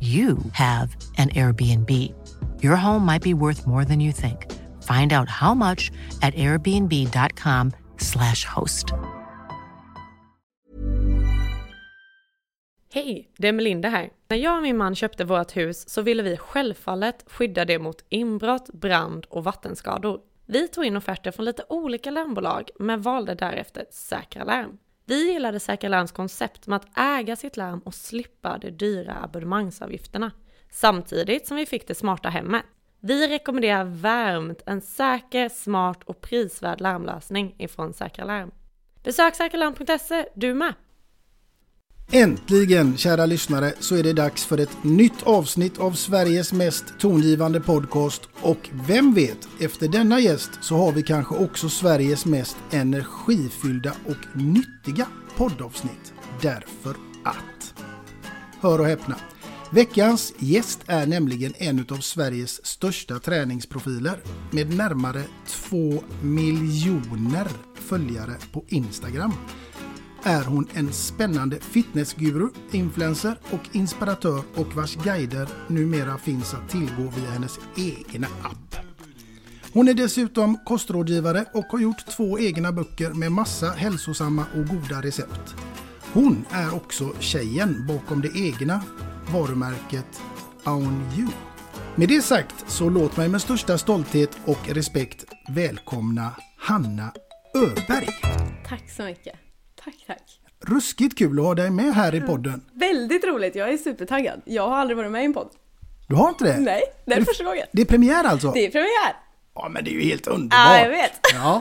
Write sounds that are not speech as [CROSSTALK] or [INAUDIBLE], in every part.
you have an Airbnb. Your home might be worth more than you think. Find out how much at airbnb.com slash host. Hej, det är Melinda här. När jag och min man köpte vårt hus så ville vi självfallet skydda det mot inbrott, brand och vattenskador. Vi tog in offerter från lite olika larmbolag men valde därefter Säkra Larm. Vi gillade Säkra Larms koncept med att äga sitt larm och slippa de dyra abonnemangsavgifterna. Samtidigt som vi fick det smarta hemmet. Vi rekommenderar varmt en säker, smart och prisvärd larmlösning ifrån Säkra Larm. Besök säkralarm.se du med! Äntligen, kära lyssnare, så är det dags för ett nytt avsnitt av Sveriges mest tongivande podcast. Och vem vet, efter denna gäst så har vi kanske också Sveriges mest energifyllda och nyttiga poddavsnitt. Därför att... Hör och häpna. Veckans gäst är nämligen en av Sveriges största träningsprofiler med närmare 2 miljoner följare på Instagram är hon en spännande fitnessguru, influencer och inspiratör och vars guider numera finns att tillgå via hennes egna app. Hon är dessutom kostrådgivare och har gjort två egna böcker med massa hälsosamma och goda recept. Hon är också tjejen bakom det egna varumärket On You. Med det sagt så låt mig med största stolthet och respekt välkomna Hanna Öberg. Tack så mycket. Tack, tack. Ruskigt kul att ha dig med här i podden. Väldigt roligt, jag är supertaggad. Jag har aldrig varit med i en podd. Du har inte det? Nej, det är första gången. Det är premiär alltså? Det är premiär. Ja, men det är ju helt underbart. Ja, jag vet. Ja.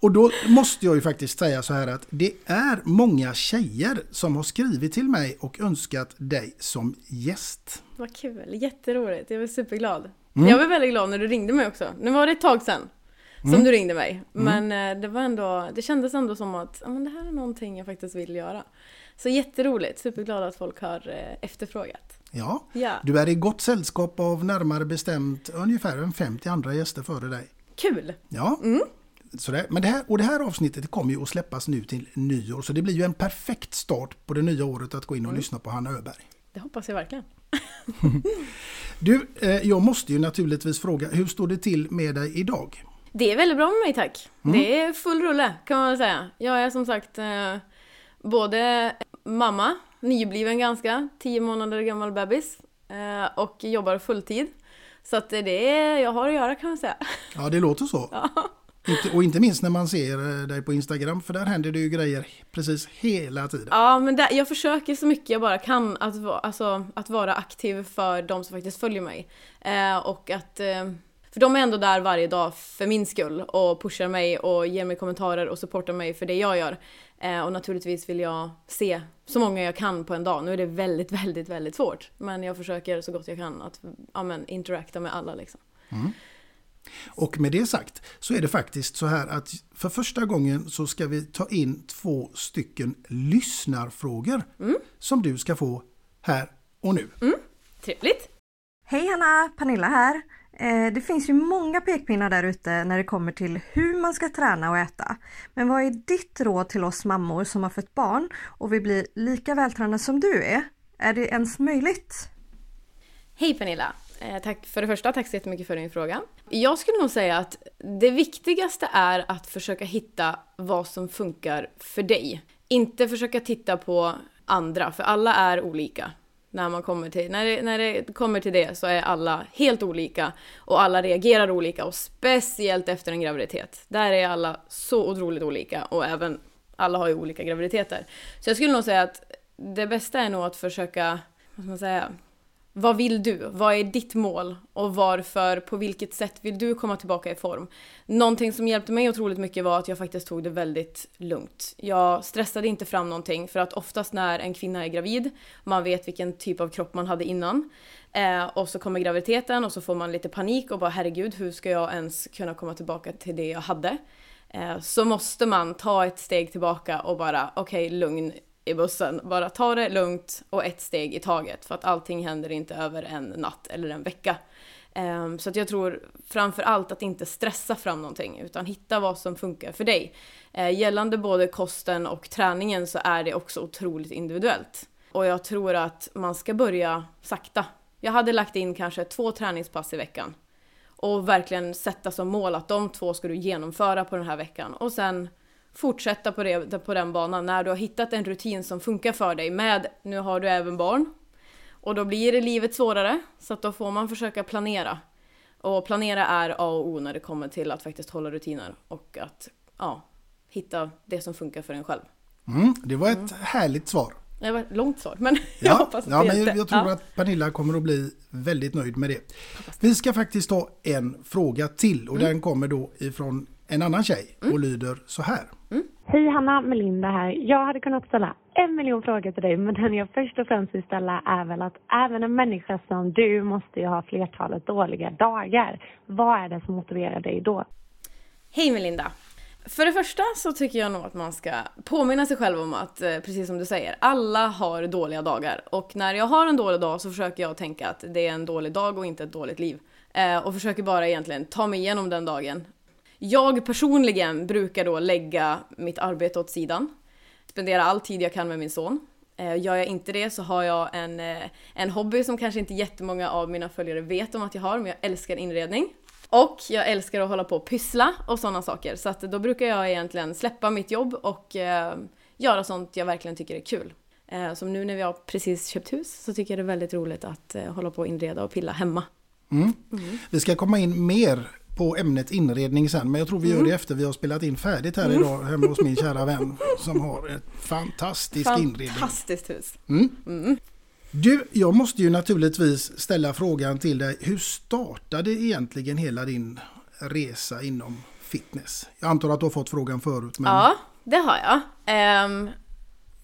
Och då måste jag ju faktiskt säga så här att det är många tjejer som har skrivit till mig och önskat dig som gäst. Vad kul, jätteroligt. Jag är superglad. Mm. Jag var väldigt glad när du ringde mig också. Nu var det ett tag sedan som Mm. du ringde mig. Men eh, det var ändå, det kändes ändå som att men det här är någonting jag faktiskt vill göra. Så jätteroligt, superglad att folk har eh, efterfrågat. Ja, Ja. du är i gott sällskap av närmare bestämt ungefär en 50 andra gäster före dig. Kul! Ja. Så det, men det här, och det här avsnittet kommer ju att släppas nu till nyår så det blir ju en perfekt start på det nya året att gå in och lyssna på Hanna Öberg. Det hoppas jag verkligen. [LAUGHS] Du, eh, jag måste ju naturligtvis fråga, hur står det till med dig idag? Det är väldigt bra med mig tack. Det är full rulle kan man väl säga. Jag är som sagt eh, både mamma, nybliven ganska, 10 månader gammal bebis eh, och jobbar fulltid. Så att det är, jag har att göra kan man säga. Ja, det låter så. Inte, och inte minst när man ser eh, dig på Instagram, för där händer det ju grejer precis hela tiden. Ja, men där, jag försöker så mycket jag bara kan att, alltså, att vara aktiv för de som faktiskt följer mig. Eh, och att eh, För de är ändå där varje dag för min skull och pushar mig och ger mig kommentarer och supportar mig för det jag gör. Eh, och naturligtvis vill jag se så många jag kan på en dag. Nu är det väldigt, [LAUGHS] väldigt, väldigt svårt. Men jag försöker så gott jag kan att ja, men, interacta med alla liksom. Och med det sagt så är det faktiskt så här att för första gången så ska vi ta in två stycken lyssnarfrågor som du ska få här och nu. Trevligt! Hej Hanna! Pernilla här. Eh, det finns ju många pekpinnar där ute när det kommer till hur man ska träna och äta. Men vad är ditt råd till oss mammor som har fött barn och vill bli lika vältränade som du är? Är det ens möjligt? Hej Pernilla! Eh, tack för det första, tack så jättemycket för din fråga. Jag skulle nog säga att det viktigaste är att försöka hitta vad som funkar för dig. Inte försöka titta på andra, för alla är olika. När, man kommer till, när, det, när det kommer till det så är alla helt olika och alla reagerar olika och speciellt efter en graviditet. Där är alla så otroligt olika och även alla har ju olika graviditeter. Så jag skulle nog säga att det bästa är nog att försöka, vad ska man säga, vad vill du? Vad är ditt mål? Och varför, på vilket sätt vill du komma tillbaka i form? Någonting som hjälpte mig otroligt mycket var att jag faktiskt tog det väldigt lugnt. Jag stressade inte fram någonting för att oftast när en kvinna är gravid, man vet vilken typ av kropp man hade innan, eh, och så kommer graviditeten och så får man lite panik och bara herregud, hur ska jag ens kunna komma tillbaka till det jag hade? Eh, så måste man ta ett steg tillbaka och bara okej, lugn i bussen. Bara ta det lugnt och ett steg i taget för att allting händer inte över en natt eller en vecka. Ehm, så att jag tror framför allt att inte stressa fram någonting utan hitta vad som funkar för dig. Ehm, gällande både kosten och träningen så är det också otroligt individuellt. Och jag tror att man ska börja sakta. Jag hade lagt in kanske två träningspass i veckan och verkligen sätta som mål att de två ska du genomföra på den här veckan och sen fortsätta på, det, på den banan när du har hittat en rutin som funkar för dig med, nu har du även barn och då blir det livet svårare så att då får man försöka planera. Och planera är A och O när det kommer till att faktiskt hålla rutiner och att ja, hitta det som funkar för en själv. Mm, det var ett härligt svar. Det var ett långt svar men [LAUGHS] jag Ja, hoppas att ja det men hjälpte. jag tror Ja. att Pernilla kommer att bli väldigt nöjd med det. Vi ska faktiskt ta en fråga till och Mm. den kommer då ifrån en annan tjej och lyder så här. Hej Hanna, Melinda här. Jag hade kunnat ställa en miljon frågor till dig men den jag först och främst vill ställa är väl att även en människa som du måste ju ha flertalet dåliga dagar. Vad är det som motiverar dig då? Hej Melinda! För det första så tycker jag nog att man ska påminna sig själv om att, eh, precis som du säger, alla har dåliga dagar. Och när jag har en dålig dag så försöker jag tänka att det är en dålig dag och inte ett dåligt liv. Eh, och försöker bara egentligen ta mig igenom den dagen. Jag personligen brukar då lägga mitt arbete åt sidan. Spendera all tid jag kan med min son. Eh, Gör jag inte det så har jag en, eh, en hobby som kanske inte jättemånga av mina följare vet om att jag har, men jag älskar inredning. Och jag älskar att hålla på och pyssla och sådana saker. Så att då brukar jag egentligen släppa mitt jobb och eh, göra sånt jag verkligen tycker är kul. Eh, som nu när vi har precis köpt hus så tycker jag det är väldigt roligt att eh, hålla på och inreda och pilla hemma. Mm. Vi ska komma in mer på ämnet inredning sen men jag tror vi gör det efter vi har spelat in färdigt här idag hemma hos min kära vän som har ett fantastisk inredning. Fantastiskt hus! Du, jag måste ju naturligtvis ställa frågan till dig. Hur startade egentligen hela din resa inom fitness? Jag antar att du har fått frågan förut. Men... Ja, det har jag. Ehm,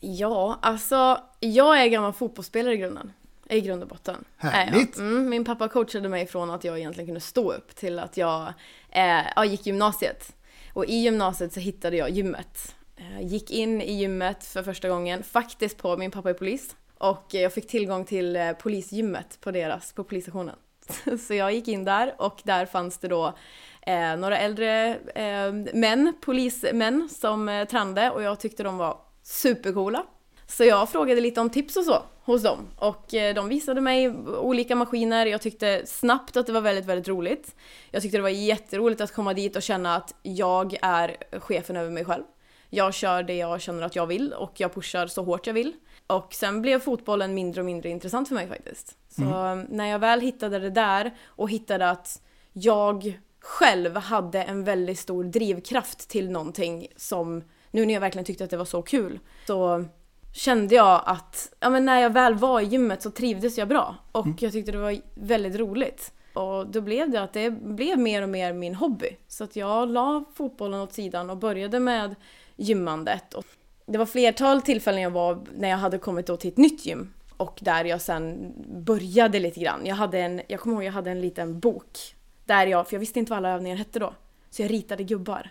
ja, alltså jag är gammal fotbollsspelare i grunden. I grund och botten. Härligt. Mm, min pappa coachade mig från att jag egentligen kunde stå upp till att jag eh, gick gymnasiet. Och i gymnasiet så hittade jag gymmet. Eh, gick in i gymmet för första gången, faktiskt på, min pappa är polis. Och jag fick tillgång till eh, polisgymmet på deras, på polisstationen. [LAUGHS] Så jag gick in där och där fanns det då eh, några äldre eh, män, polismän som eh, tränade och jag tyckte de var supercoola. Så jag frågade lite om tips och så hos dem och eh, de visade mig olika maskiner. Jag tyckte snabbt att det var väldigt, väldigt roligt. Jag tyckte det var jätteroligt att komma dit och känna att jag är chefen över mig själv. Jag kör det jag känner att jag vill och jag pushar så hårt jag vill. Och sen blev fotbollen mindre och mindre intressant för mig faktiskt. Så när jag väl hittade det där och hittade att jag själv hade en väldigt stor drivkraft till någonting som nu när jag verkligen tyckte att det var så kul så kände jag att ja, men när jag väl var i gymmet så trivdes jag bra och jag tyckte det var väldigt roligt. Och då blev det att det blev mer och mer min hobby. Så att jag la fotbollen åt sidan och började med gymmandet. Och det var flertal tillfällen jag var när jag hade kommit då till ett nytt gym. Och där jag sen började lite grann. Jag, hade en, jag kommer ihåg jag hade en liten bok. Där jag, för jag visste inte vad alla övningar hette då. Så jag ritade gubbar.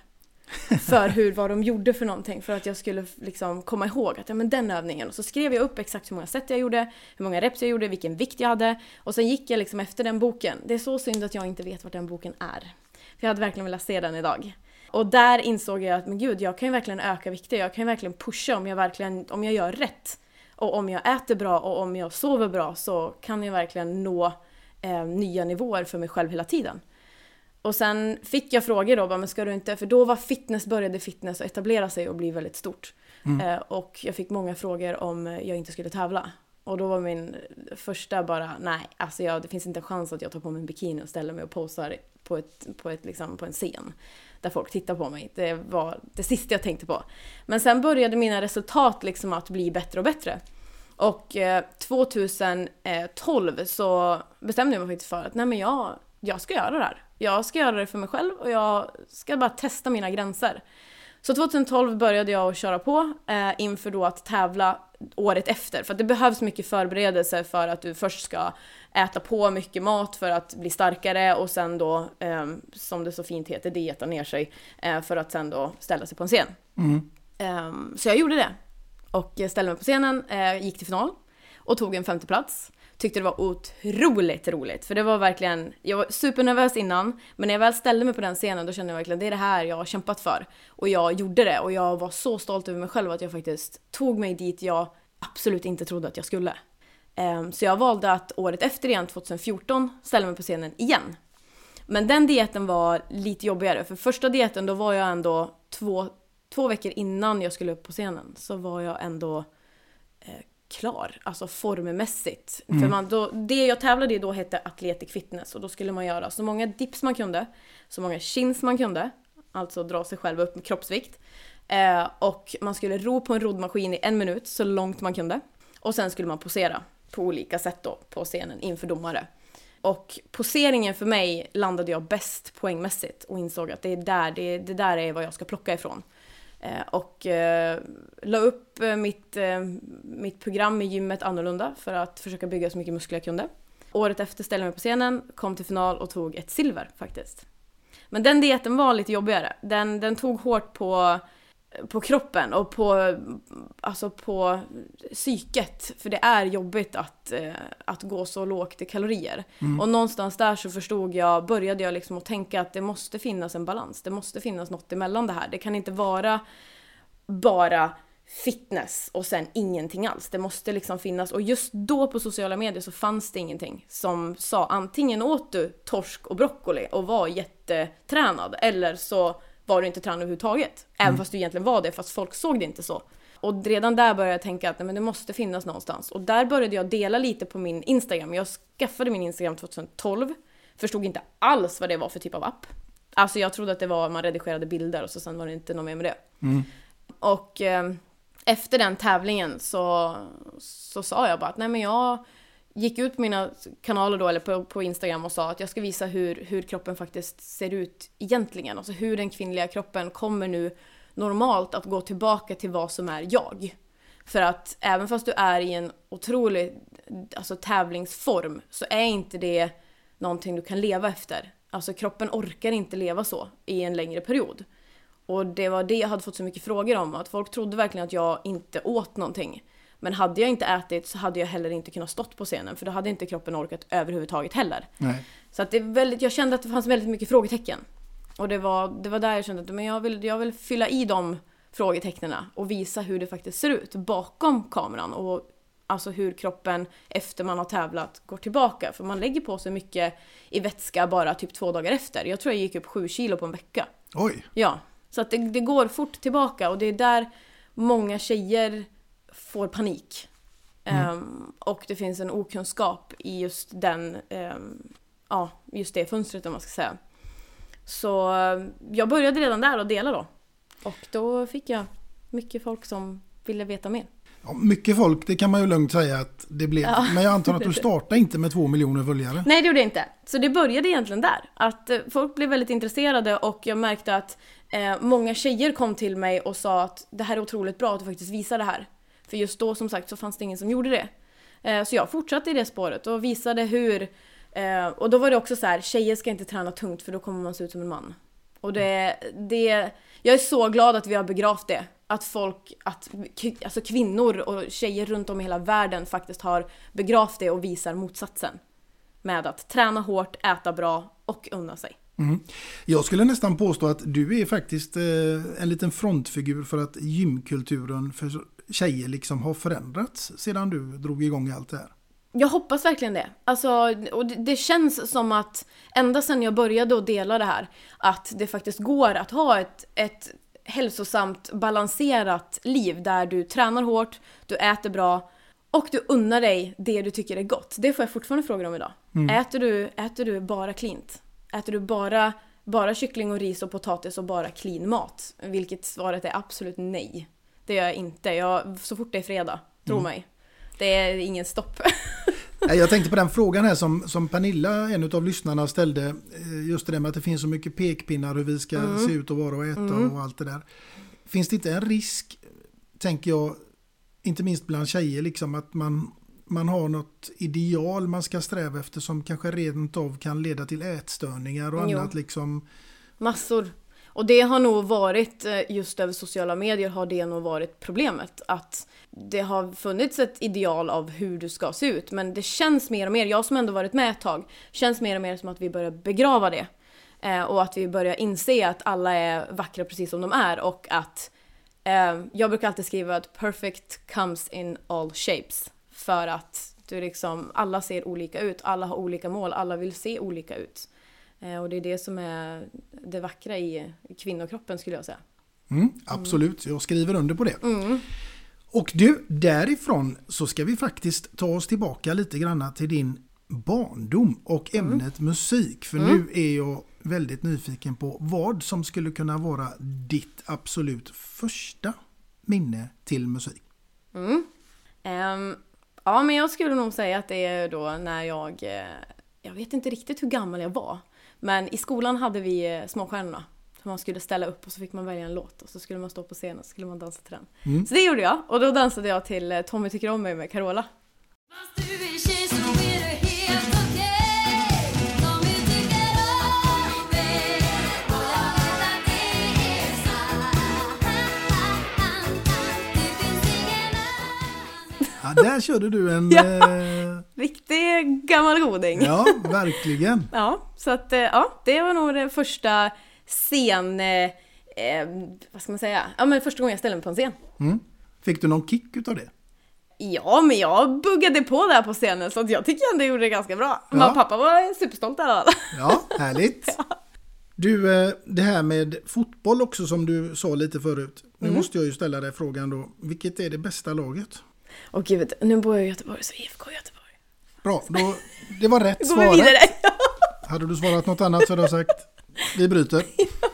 För hur, vad de gjorde för någonting. För att jag skulle liksom komma ihåg att ja, men den övningen. Och så skrev jag upp exakt hur många set jag gjorde, hur många reps jag gjorde, vilken vikt jag hade. Och sen gick jag liksom efter den boken. Det är så synd att jag inte vet vart den boken är. För jag hade verkligen velat se den idag. Och där insåg jag att men gud, jag kan ju verkligen öka vikter. Jag kan ju verkligen pusha om jag verkligen, om jag gör rätt. Och om jag äter bra och om jag sover bra så kan jag verkligen nå eh, nya nivåer för mig själv hela tiden. Och sen fick jag frågor då, men ska du inte, för då var fitness, började fitness att etablera sig och bli väldigt stort. Mm. Eh, och jag fick många frågor om jag inte skulle tävla. Och då var min första bara, nej, alltså jag, det finns inte en chans att jag tar på mig en bikini och ställer mig och posar på, ett, på, ett, liksom, på en scen. Där folk tittar på mig. Det var det sista jag tänkte på. Men sen började mina resultat liksom att bli bättre och bättre. Och eh, 2012 så bestämde jag mig faktiskt för att nej men jag, jag ska göra det här. Jag ska göra det för mig själv och jag ska bara testa mina gränser. Så 2012 började jag att köra på eh, inför då att tävla året efter. För att det behövs mycket förberedelse för att du först ska äta på mycket mat för att bli starkare och sen då, eh, som det så fint heter, dieta ner sig eh, för att sen då ställa sig på en scen. Mm. Eh, så jag gjorde det. Och ställde mig på scenen, eh, gick till final och tog en femteplats tyckte det var otroligt roligt. För det var verkligen, jag var supernervös innan, men när jag väl ställde mig på den scenen då kände jag verkligen det är det här jag har kämpat för. Och jag gjorde det och jag var så stolt över mig själv att jag faktiskt tog mig dit jag absolut inte trodde att jag skulle. Ehm, så jag valde att året efter igen, 2014, ställa mig på scenen igen. Men den dieten var lite jobbigare, för första dieten då var jag ändå två, två veckor innan jag skulle upp på scenen så var jag ändå klar, alltså formmässigt. Mm. För man, då, det jag tävlade i då hette Athletic Fitness och då skulle man göra så många dips man kunde, så många chins man kunde, alltså dra sig själv upp med kroppsvikt. Eh, och man skulle ro på en roddmaskin i en minut så långt man kunde. Och sen skulle man posera på olika sätt då på scenen inför domare. Och poseringen för mig landade jag bäst poängmässigt och insåg att det är där, det, det där är vad jag ska plocka ifrån. Eh, och eh, la upp eh, mitt, eh, mitt program i gymmet annorlunda för att försöka bygga så mycket muskler jag kunde. Året efter ställde jag mig på scenen, kom till final och tog ett silver faktiskt. Men den dieten var lite jobbigare. Den, den tog hårt på på kroppen och på, alltså på psyket. För det är jobbigt att, eh, att gå så lågt i kalorier. Mm. Och någonstans där så förstod jag, började jag liksom att tänka att det måste finnas en balans. Det måste finnas något emellan det här. Det kan inte vara bara fitness och sen ingenting alls. Det måste liksom finnas, och just då på sociala medier så fanns det ingenting som sa antingen åt du torsk och broccoli och var jättetränad eller så var du inte tränad överhuvudtaget. Även mm. fast du egentligen var det, fast folk såg det inte så. Och redan där började jag tänka att nej, men det måste finnas någonstans. Och där började jag dela lite på min Instagram. Jag skaffade min Instagram 2012. Förstod inte alls vad det var för typ av app. Alltså jag trodde att det var man redigerade bilder och så sen var det inte något mer med det. Mm. Och eh, efter den tävlingen så, så sa jag bara att nej men jag gick ut på mina kanaler då, eller på, på Instagram och sa att jag ska visa hur, hur kroppen faktiskt ser ut egentligen. Alltså hur den kvinnliga kroppen kommer nu normalt att gå tillbaka till vad som är jag. För att även fast du är i en otrolig alltså, tävlingsform så är inte det någonting du kan leva efter. Alltså kroppen orkar inte leva så i en längre period. Och det var det jag hade fått så mycket frågor om, att folk trodde verkligen att jag inte åt någonting. Men hade jag inte ätit så hade jag heller inte kunnat stått på scenen för då hade inte kroppen orkat överhuvudtaget heller. Nej. Så att det är väldigt, jag kände att det fanns väldigt mycket frågetecken. Och det var, det var där jag kände att men jag, vill, jag vill fylla i de frågetecknen och visa hur det faktiskt ser ut bakom kameran. Och alltså hur kroppen efter man har tävlat går tillbaka. För man lägger på sig mycket i vätska bara typ två dagar efter. Jag tror jag gick upp sju kilo på en vecka. Oj! Ja. Så att det, det går fort tillbaka och det är där många tjejer får panik. Mm. Um, och det finns en okunskap i just den, um, ja, just det fönstret om man ska säga. Så um, jag började redan där och dela då. Och då fick jag mycket folk som ville veta mer. Ja, mycket folk, det kan man ju lugnt säga att det blev. Ja. Men jag antar att du [LAUGHS] startade inte med två miljoner följare. Nej, det gjorde jag inte. Så det började egentligen där. Att eh, folk blev väldigt intresserade och jag märkte att eh, många tjejer kom till mig och sa att det här är otroligt bra att du faktiskt visar det här. För just då som sagt så fanns det ingen som gjorde det. Eh, så jag fortsatte i det spåret och visade hur eh, och då var det också så här, tjejer ska inte träna tungt för då kommer man se ut som en man. Och det, det, jag är så glad att vi har begravt det. Att folk, att alltså kvinnor och tjejer runt om i hela världen faktiskt har begravt det och visar motsatsen. Med att träna hårt, äta bra och unna sig. Mm. Jag skulle nästan påstå att du är faktiskt eh, en liten frontfigur för att gymkulturen för tjejer liksom har förändrats sedan du drog igång allt det här. Jag hoppas verkligen det. Alltså, och det, det känns som att ända sedan jag började att dela det här, att det faktiskt går att ha ett, ett hälsosamt, balanserat liv där du tränar hårt, du äter bra och du unnar dig det du tycker är gott. Det får jag fortfarande frågor om idag. Äter, du, äter du bara cleant? Äter du bara, bara kyckling och ris och potatis och bara clean mat? Vilket svaret är absolut nej. Det gör jag inte. Jag, så fort det är fredag, tro mig. Det är ingen stopp. [LAUGHS] Jag tänkte på den frågan här som, som Pernilla, en av lyssnarna, ställde. eh, Just det där med att det finns så mycket pekpinnar hur vi ska se ut och vara och äta och allt det där. Finns det inte en risk, tänker jag, inte minst bland tjejer, liksom att man, man har något ideal man ska sträva efter som kanske rent av kan leda till ätstörningar och Jo. annat liksom. Massor. Och det har nog varit, eh, just över sociala medier har det nog varit problemet. Att det har funnits ett ideal av hur du ska se ut. Men det känns mer och mer, jag som ändå varit med ett tag, känns mer och mer som att vi börjar begrava det. Eh, och att vi börjar inse att alla är vackra precis som de är och att eh, jag brukar alltid skriva att perfect comes in all shapes. För att du liksom, alla ser olika ut, alla har olika mål, alla vill se olika ut. Eh, och det är det som är det vackra i kvinnokroppen skulle jag säga. Mm, absolut, jag skriver under på det. Och du, därifrån så ska vi faktiskt ta oss tillbaka lite grann till din barndom och ämnet musik. För nu är jag väldigt nyfiken på vad som skulle kunna vara ditt absolut första minne till musik. Ehm, ja, men jag skulle nog säga att det är då när jag, eh, jag vet inte riktigt hur gammal jag var, men i skolan hade vi eh, Småstjärnorna. Så Man skulle ställa upp och så fick man välja en låt och så skulle man stå på scenen och så skulle man dansa till den. Så det gjorde jag och då dansade jag till eh, Tommy tycker om mig med Carola. Ja, där körde du en... [LAUGHS] Ja. eh, Riktig gammal goding. ja, verkligen. [LAUGHS] Ja, så att eh, ja, det var nog den första scen... Eh, eh, vad ska man säga? Ja, men första gången jag ställde mig på en scen. Fick du någon kick utav det? Ja, men jag buggade på där på scenen så att jag tycker ändå jag gjorde det ganska bra. Mamma och pappa var superstolta i alla fall. [LAUGHS] Ja, härligt. Du, eh, det här med fotboll också som du sa lite förut. Nu Mm. måste jag ju ställa dig frågan då. Vilket är det bästa laget? Och gud, nu bor jag i Göteborg så IFK Göteborg. Bra, då, det var rätt [LAUGHS] Går svar. vi vidare? [LAUGHS] Hade du svarat något annat så hade jag sagt vi bryter. [LAUGHS]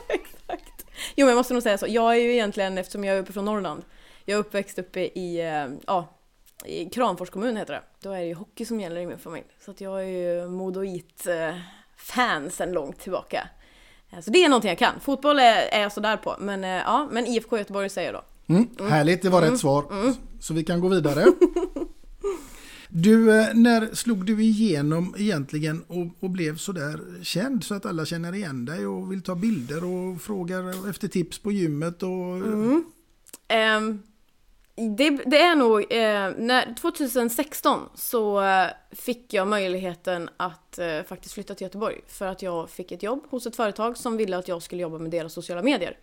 Exakt. Jo, men jag måste nog säga så. Jag är ju egentligen, eftersom jag är uppe från Norrland, jag är uppväxt uppe i, eh, ja, i Kramfors kommun heter det. Då är det ju hockey som gäller i min familj. Så att jag är ju Modoit-fan sedan långt tillbaka. Eh, Så det är någonting jag kan. Fotboll är, är jag sådär på. Men eh, ja, men IFK Göteborg säger jag då. Mm, Härligt, det var rätt svar. Så vi kan gå vidare. [LAUGHS] Du, eh, när slog du igenom egentligen och, och blev sådär känd så att alla känner igen dig och vill ta bilder och frågar efter tips på gymmet och... Ehm, det, det är nog, eh, när, 2016 så eh, fick jag möjligheten att eh, faktiskt flytta till Göteborg för att jag fick ett jobb hos ett företag som ville att jag skulle jobba med deras sociala medier.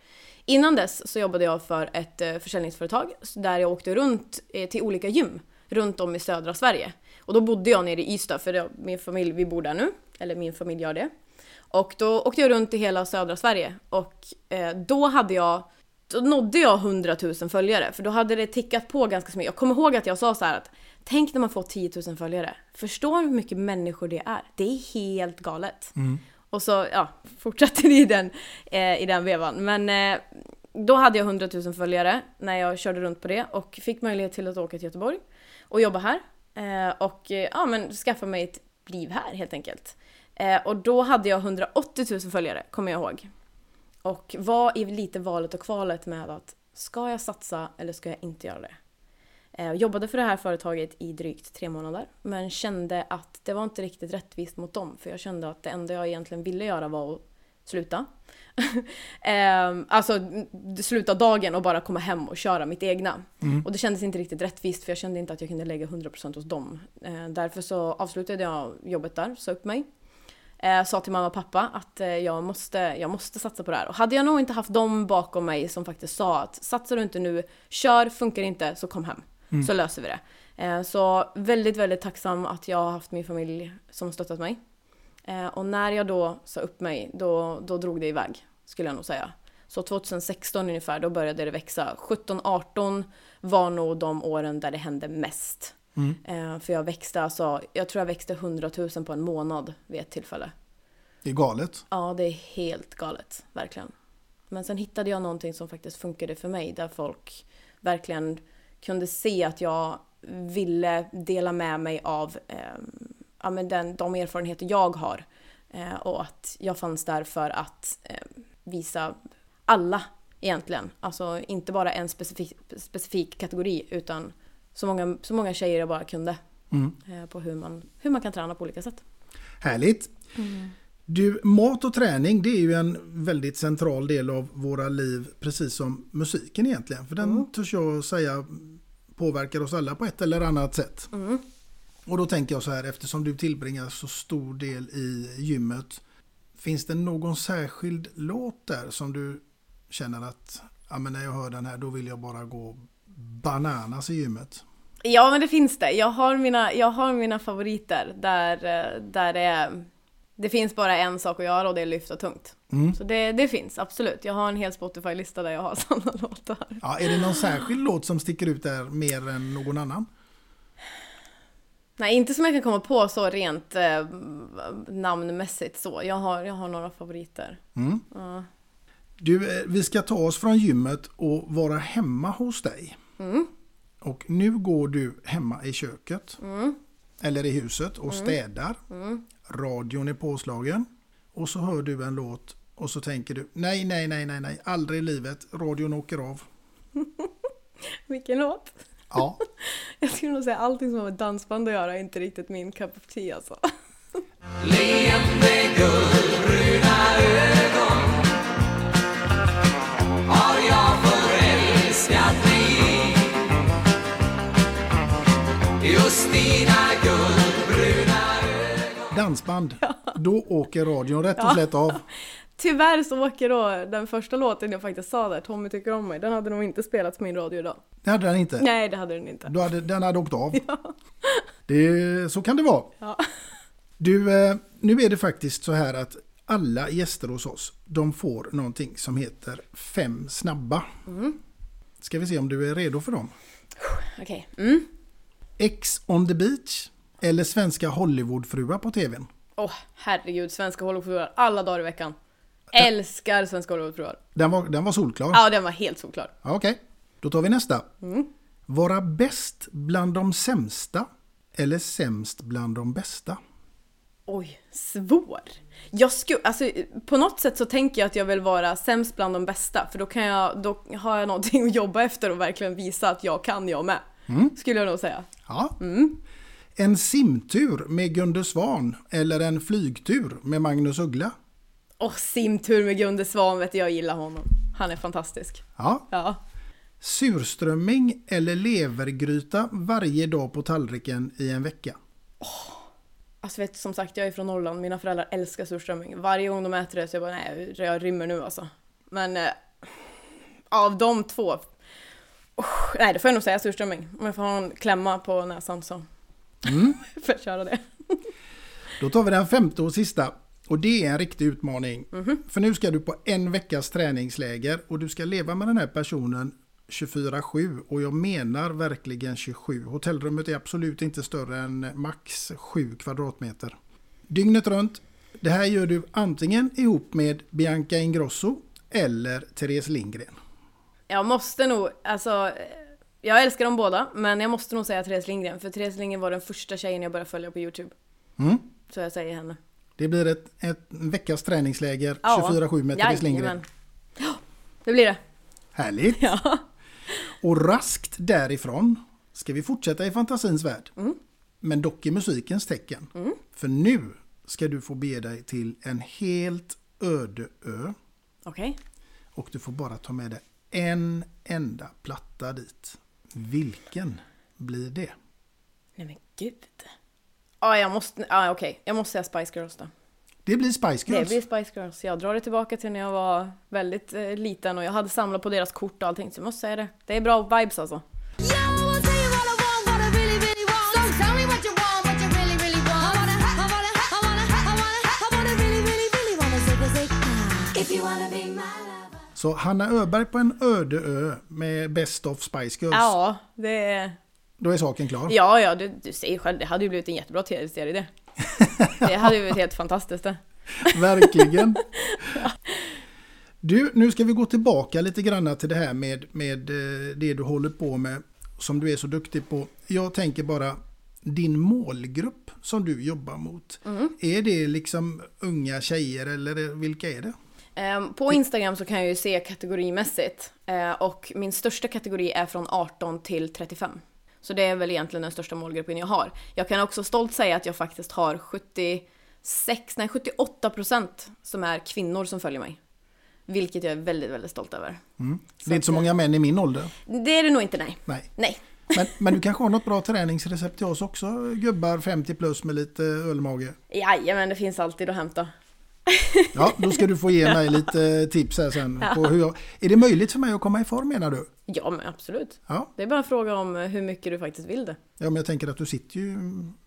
Innan dess så jobbade jag för ett eh, försäljningsföretag där jag åkte runt eh, till olika gym runt om i södra Sverige. Och då bodde jag nere i Ystad för min familj, vi bor där nu, eller min familj gör det. Och då åkte jag runt i hela södra Sverige och eh, då hade jag då nådde jag 100 000 följare för då hade det tickat på ganska så mycket. Jag kommer ihåg att jag sa så här att tänk när man får 10 000 följare. Förstår hur mycket människor det är. Det är helt galet. Mm. Och så ja, fortsatte [LAUGHS] det i den, eh, i den vevan. Men eh, då hade jag 100 000 följare när jag körde runt på det och fick möjlighet till att åka till Göteborg och jobba här. Eh, och eh, ja, men skaffa mig ett liv här helt enkelt. Eh, och då hade jag 180 000 följare, kommer jag ihåg. Och var i lite valet och kvalet med att ska jag satsa eller ska jag inte göra det? Eh, jobbade för det här företaget i drygt tre månader men kände att det var inte riktigt rättvist mot dem för jag kände att det enda jag egentligen ville göra var att sluta. [LAUGHS] eh, alltså sluta dagen och bara komma hem och köra mitt egna. Och det kändes inte riktigt rättvist för jag kände inte att jag kunde lägga 100% hos dem. Eh, därför så avslutade jag jobbet där, sa upp mig. Eh, sa till mamma och pappa att jag, måste, jag måste satsa på det här. Och hade jag nog inte haft dem bakom mig som faktiskt sa att satsar du inte nu, kör, funkar inte så kom hem. Så löser vi det. Eh, så väldigt, väldigt tacksam att jag har haft min familj som stöttat mig. Eh, och när jag då sa upp mig, då, då drog det iväg, skulle jag nog säga. Så 2016 ungefär, då började det växa. 17-18 var nog de åren där det hände mest. Eh, för jag växte alltså, jag tror jag växte 100 000 på en månad vid ett tillfälle. Det är galet. Ja, det är helt galet, verkligen. Men sen hittade jag någonting som faktiskt funkade för mig, där folk verkligen kunde se att jag ville dela med mig av eh, ja, men den, de erfarenheter jag har. Eh, och att jag fanns där för att eh, visa alla egentligen. Alltså inte bara en specifik, specifik kategori utan så många, så många tjejer jag bara kunde. Eh, på hur man, hur man kan träna på olika sätt. Härligt. Du, mat och träning det är ju en väldigt central del av våra liv, precis som musiken egentligen. För den törs jag säga påverkar oss alla på ett eller annat sätt. Och då tänker jag så här, eftersom du tillbringar så stor del i gymmet. Finns det någon särskild låt där som du känner att ja, men när jag hör den här då vill jag bara gå bananas i gymmet? Ja men det finns det. Jag har mina, jag har mina favoriter där, eh, där det är... Det finns bara en sak att göra och det är lyfta tungt. Så det, det finns, absolut. Jag har en hel Spotify-lista där jag har [LAUGHS] sådana låtar. Ja, är det någon särskild låt som sticker ut där mer än någon annan? Nej, inte som jag kan komma på så rent eh, namnmässigt så. Jag har, jag har några favoriter. Ja. Du, eh, vi ska ta oss från gymmet och vara hemma hos dig. Och nu går du hemma i köket. Eller i huset och städar. Radion är påslagen. Och så hör du en låt och så tänker du nej, nej, nej, nej, nej, aldrig i livet. Radion åker av. [LAUGHS] Vilken låt? Ja, [LAUGHS] Jag skulle nog säga allting som har med dansband att göra är inte riktigt min cup of tea alltså. [LAUGHS] dansband. Då åker radion rätt och slätt av. [LAUGHS] Tyvärr så åker då den första låten jag faktiskt sa där, Tommy tycker om mig, den hade nog inte spelats på min radio idag. Det hade den inte. Nej, det hade den inte. Då hade, den hade åkt av. [LAUGHS] Det, så kan det vara. Ja. Du, eh, nu är det faktiskt så här att alla gäster hos oss, de får någonting som heter fem snabba. Ska vi se om du är redo för dem? Okej. Mm. X on the beach eller svenska Hollywoodfruar på tvn? Åh, herregud, svenska Hollywoodfruar alla dagar i veckan. Älskar svenska Hollywoodfruar. Den var, den var solklar. Ja, den var helt solklar. Okej, då tar vi nästa. Vara bäst bland de sämsta eller sämst bland de bästa? Oj, svår. Jag skulle, alltså på något sätt så tänker jag att jag vill vara sämst bland de bästa för då kan jag, då har jag någonting att jobba efter och verkligen visa att jag kan jag med. Skulle jag nog säga. Ja. En simtur med Gunde Svan eller en flygtur med Magnus Uggla? Och simtur med Gunde Svan vet jag gillar honom. Han är fantastisk. Ja. Ja. Surströmming eller levergryta varje dag på tallriken i en vecka? Alltså vet som sagt, jag är från Norrland, mina föräldrar älskar surströmming. Varje gång de äter det så jag bara nej, jag rymmer nu alltså. Men eh, av de två, usch, nej då får jag nog säga surströmming. Om jag får ha en klämma på näsan så [LAUGHS] får jag köra det. [LAUGHS] Då tar vi den femte och sista. Och det är en riktig utmaning. För nu ska du på en veckas träningsläger och du ska leva med den här personen 24-7 och jag menar verkligen 27. Hotellrummet är absolut inte större än max 7 kvadratmeter. Dygnet runt. Det här gör du antingen ihop med Bianca Ingrosso eller Therese Lindgren. Jag måste nog, alltså jag älskar dem båda, men jag måste nog säga Therese Lindgren, för Therese Lindgren var den första tjejen jag började följa på Youtube. Mm. Så jag säger henne. Det blir ett, ett veckas träningsläger Ja. 24-7 med Therese Lindgren. Ja, det blir det. Härligt! Ja. Och raskt därifrån ska vi fortsätta i fantasins värld. Mm. Men dock i musikens tecken. För nu ska du få bege dig till en helt öde ö. Okej. Och du får bara ta med dig en enda platta dit. Vilken blir det? Nej men gud. Ja, jag måste, ja okej. Jag måste säga Spice Girls då. Det blir Spice Det Girls. blir Spice Girls. Jag drar det tillbaka till när jag var väldigt eh, liten och jag hade samlat på deras kort och allting. Så jag måste säga det. Det är bra vibes alltså. Så Hanna Öberg på en öde ö med Best of Spice Girls. Ja, det. Då är saken klar. Ja, ja, du, du säger själv, det hade ju blivit en jättebra tv-serie det. [LAUGHS] Det hade ju blivit helt fantastiskt det. Verkligen. [LAUGHS] Du, nu ska vi gå tillbaka lite grann till det här med, med eh, det du håller på med som du är så duktig på. Jag tänker bara din målgrupp som du jobbar mot. Mm. Är det liksom unga tjejer eller vilka är det? Ehm, På Instagram så kan jag ju se kategorimässigt eh, och min största kategori är från 18 till 35. Så det är väl egentligen den största målgruppen jag har. Jag kan också stolt säga att jag faktiskt har 76, nej 78 procent som är kvinnor som följer mig. Vilket jag är väldigt, väldigt stolt över. Mm. Det är inte så många män i min ålder. Det är det nog inte, nej. Nej. Nej. Men, men du kanske har något bra träningsrecept till oss också? Gubbar 50 plus med lite ölmage. Jajamän, det finns alltid att hämta. Ja, då ska du få ge mig lite tips här sen. På hur jag... Är det möjligt för mig att komma i form menar du? Ja, men absolut. Ja. Det är bara en fråga om hur mycket du faktiskt vill det. Ja, men jag tänker att du sitter ju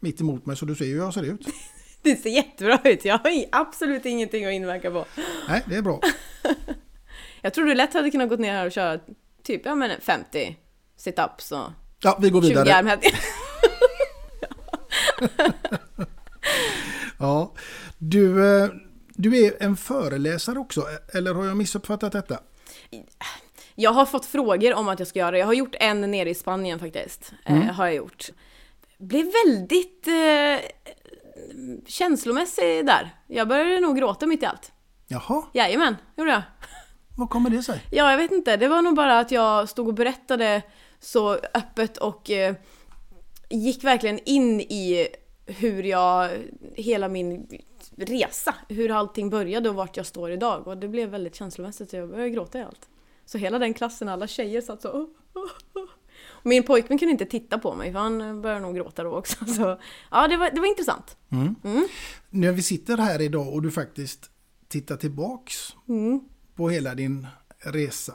mitt emot mig så du ser ju hur jag ser ut. [LAUGHS] Det ser jättebra ut. Jag har absolut ingenting att inverka på. Nej, det är bra. [LAUGHS] Jag tror du lätt hade kunnat gå ner här och köra typ ja, men 50 situps och Ja, vi går 20 vidare. armhävningar. [LAUGHS] Ja. Du, eh, du är en föreläsare också, eller har jag missuppfattat detta? Jag har fått frågor om att jag ska göra det. Jag har gjort en nere i Spanien faktiskt. Mm. Eh, har jag gjort. Blev väldigt eh, känslomässig där. Jag började nog gråta mitt i allt. Jaha, Jajamän, gjorde jag. vad kommer det sig? Ja, jag vet inte. Det var nog bara att jag stod och berättade så öppet och eh, gick verkligen in i hur jag, hela min resa, hur allting började och vart jag står idag. Och det blev väldigt känslomässigt och jag började gråta i allt. Så hela den klassen, alla tjejer satt så... "Åh, åh, åh." Och Min pojkvän kunde inte titta på mig för han började nog gråta då också. [LAUGHS] Så ja, det var, det var intressant. När vi sitter här idag och du faktiskt tittar tillbaks på hela din resa.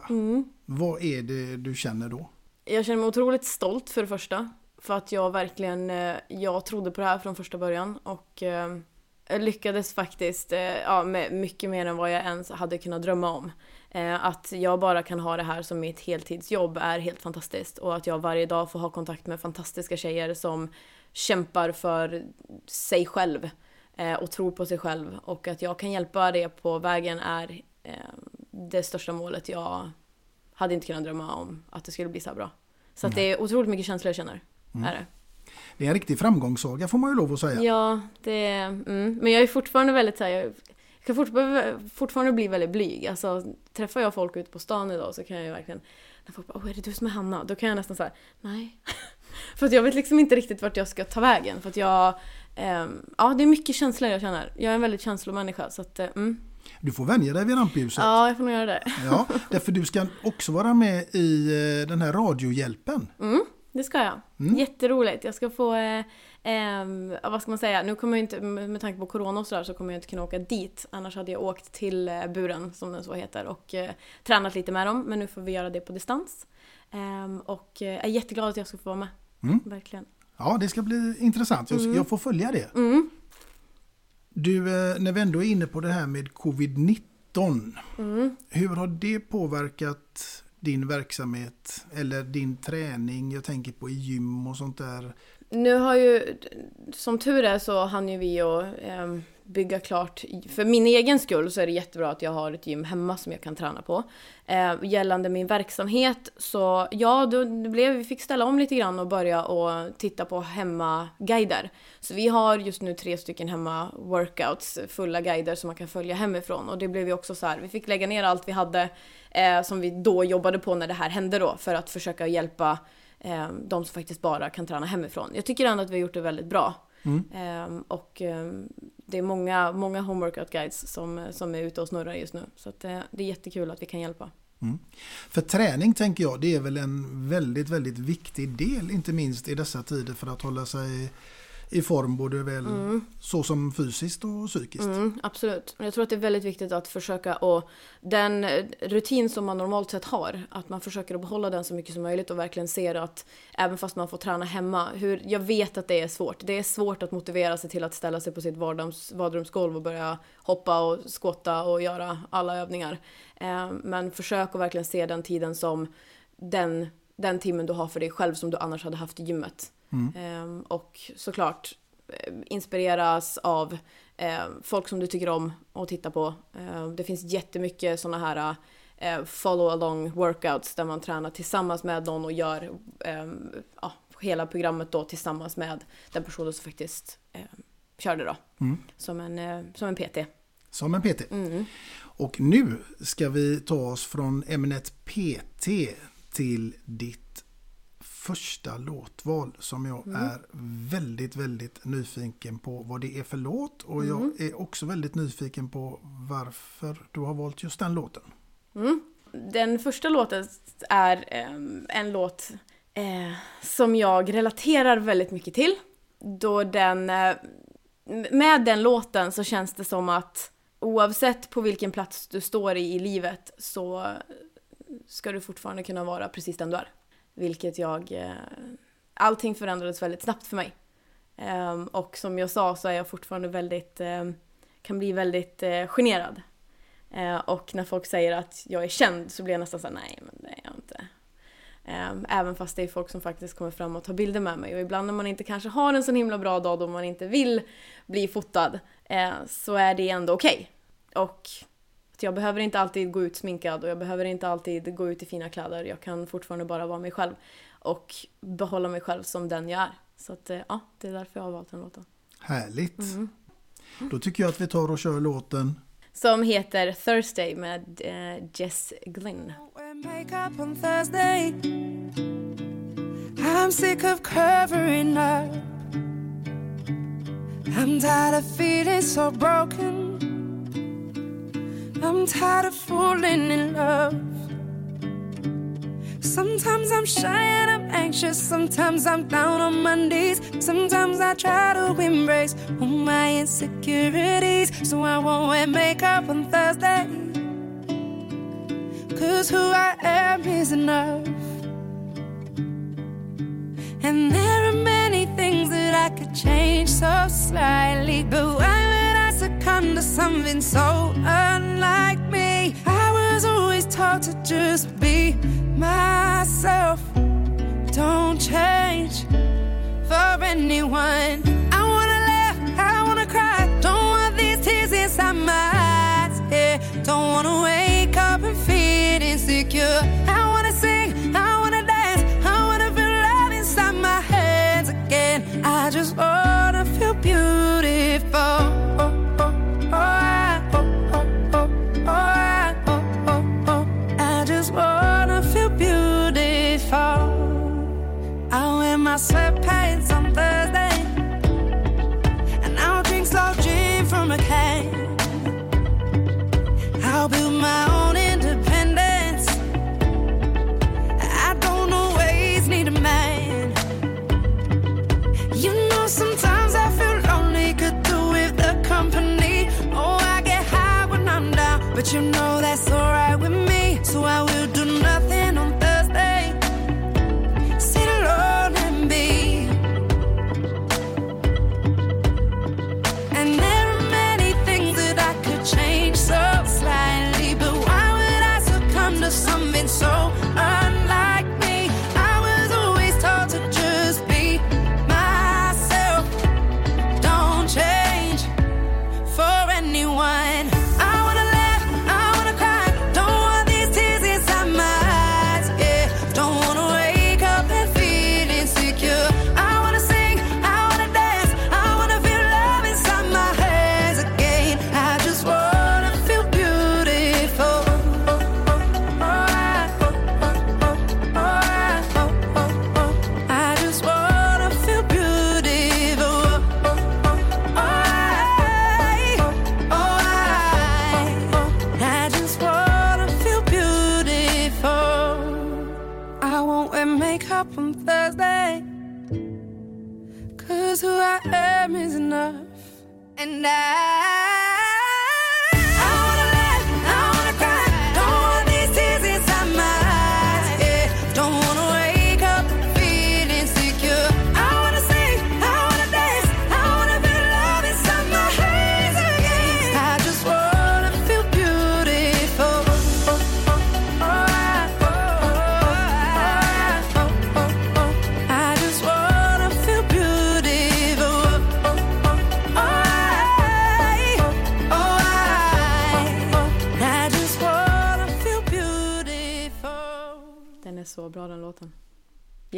Vad är det du känner då? Jag känner mig otroligt stolt för det första. För att jag verkligen, eh, jag trodde på det här från första början och eh, lyckades faktiskt eh, ja, med mycket mer än vad jag ens hade kunnat drömma om. Eh, Att jag bara kan ha det här som mitt heltidsjobb är helt fantastiskt och att jag varje dag får ha kontakt med fantastiska tjejer som kämpar för sig själv eh, och tror på sig själv och att jag kan hjälpa det på vägen är det största målet jag hade inte kunnat drömma om att det skulle bli så här bra. Så att det är otroligt mycket känslor jag känner. Är det. Det är en riktig framgångssaga får man ju lov att säga. Ja, det är... Mm. Men jag är fortfarande väldigt så här, jag kan fortfarande, fortfarande bli väldigt blyg. Alltså, träffar jag folk ute på stan idag så kan jag ju verkligen... När folk bara Åh, är det du som är Hanna? Då kan jag nästan säga nej. [LAUGHS] för att jag vet liksom inte riktigt vart jag ska ta vägen. För att jag... ehm, ja, det är mycket känslor jag känner. Jag är en väldigt känslomänniska så att... eh, Mm. Du får vänja dig vid rampljuset. Ja, jag får nog göra det. Ja, därför du ska också vara med i eh, den här radiohjälpen. Mm, det ska jag. Jätteroligt. Jag ska få, eh, ja, vad ska man säga, nu kommer jag inte, med tanke på corona och sådär så kommer jag inte kunna åka dit. Annars hade jag åkt till eh, buren, som den så heter, och eh, tränat lite med dem. Men nu får vi göra det på distans. Och eh, jag är jätteglad att jag ska få vara med. Verkligen. Ja, det ska bli intressant. Jag, jag får följa det. Du, eh, när vi ändå är inne på det här med covid-19. Hur har det påverkat din verksamhet eller din träning? Jag tänker på i gym och sånt där. Nu har ju, som tur är så hann ju vi att ehm, bygga klart. För min egen skull så är det jättebra att jag har ett gym hemma som jag kan träna på. Eh, gällande min verksamhet så ja, då, blev, vi fick ställa om lite grann och börja och titta på hemmaguider. Så vi har just nu tre stycken hemma workouts, fulla guider som man kan följa hemifrån. Och det blev ju också så här, vi fick lägga ner allt vi hade eh, som vi då jobbade på när det här hände då för att försöka hjälpa eh, de som faktiskt bara kan träna hemifrån. Jag tycker ändå att vi har gjort det väldigt bra. Ehm, och ehm, det är många, många home workout guides som, som är ute och snurrar just nu. Så att, eh, det är jättekul att vi kan hjälpa. För träning tänker jag, det är väl en väldigt, väldigt viktig del, inte minst i dessa tider för att hålla sig i form både väl så som fysiskt och psykiskt. Mm, absolut. Jag tror att det är väldigt viktigt att försöka och den rutin som man normalt sett har, att man försöker att behålla den så mycket som möjligt och verkligen ser att även fast man får träna hemma, hur, jag vet att det är svårt. Det är svårt att motivera sig till att ställa sig på sitt vardags, och börja hoppa och skotta och göra alla övningar. Eh, men försök att verkligen se den tiden som den, den timmen du har för dig själv som du annars hade haft i gymmet. Ehm, och såklart eh, inspireras av eh, folk som du tycker om att titta på. Det finns jättemycket sådana här follow along workouts där man tränar tillsammans med någon och gör ja, hela programmet då tillsammans med den personen som faktiskt eh, körde då. Som, en, eh, som en PT. Som en PT. Och nu ska vi ta oss från ämnet PT till ditt första låtval som jag är väldigt, väldigt nyfiken på vad det är för låt. Och jag är också väldigt nyfiken på varför du har valt just den låten. Den första låten är ehm, en låt eh, som jag relaterar väldigt mycket till. Då den, eh, med den låten så känns det som att oavsett på vilken plats du står i i livet så ska du fortfarande kunna vara precis den du är. Vilket jag... Eh, allting förändrades väldigt snabbt för mig. Eh, och som jag sa så är jag fortfarande väldigt... Eh, kan bli väldigt eh, generad. Eh, och när folk säger att jag är känd så blir jag nästan såhär, nej men det är jag inte. Ehm, även fast det är folk som faktiskt kommer fram och tar bilder med mig. Och ibland när man inte kanske har en så himla bra dag då man inte vill bli fotad eh, så är det ändå okej. Och att jag behöver inte alltid gå ut sminkad och jag behöver inte alltid gå ut i fina kläder. Jag kan fortfarande bara vara mig själv och behålla mig själv som den jag är. Så att, eh, ja, det är därför jag har valt den låten. Härligt! Då tycker jag att vi tar och kör låten Som heter Thursday med eh, Jess Glynn. Wear makeup on Thursday. I'm sick of covering up. I'm tired of feeling so broken. I'm tired of falling in love. Sometimes I'm shy and I'm anxious. Sometimes I'm down on my knees. Sometimes I try to embrace all my insecurities. So I won't wear makeup on Thursday. Cause who I am is enough. And there are many things that I could change so slightly. But why would I succumb to something so unlike me? I was always taught to just be myself. Don't change for anyone. I wanna laugh, I wanna cry. Don't want these tears inside my eyes. Yeah, don't wanna wake up and feel insecure. I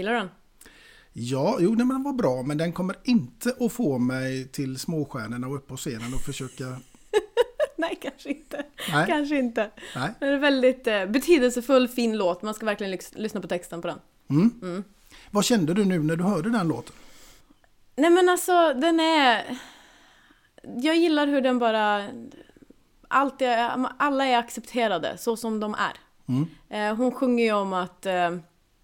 Gillar den? Ja, jo, nej, men den var bra, men den kommer inte att få mig till småstjärnorna och upp på scenen och försöka... [LAUGHS] Nej, kanske inte. Nej. Kanske inte. Nej. Det är väldigt eh, betydelsefull, fin låt. Man ska verkligen lys- lyssna på texten på den. Mm. Vad kände du nu när du hörde den låten? Nej men alltså, den är... Jag gillar hur den bara... Allt är, alla är accepterade så som de är. Eh, hon sjunger ju om att eh,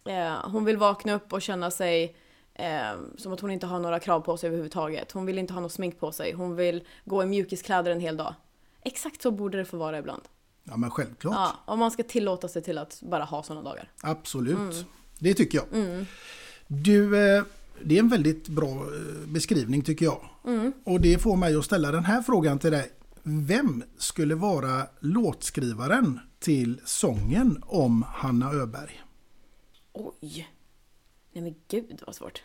eh, hon vill vakna upp och känna sig eh, som att hon inte har några krav på sig överhuvudtaget. Hon vill inte ha något smink på sig. Hon vill gå i mjukiskläder en hel dag. Exakt så borde det få vara ibland. Ja, men självklart. Ja, om man ska tillåta sig till att bara ha sådana dagar. Absolut. Det tycker jag. Du, eh, det är en väldigt bra eh, beskrivning tycker jag. Och det får mig att ställa den här frågan till dig. Vem skulle vara låtskrivaren till sången om Hanna Öberg? Oj! Nej men gud vad svårt.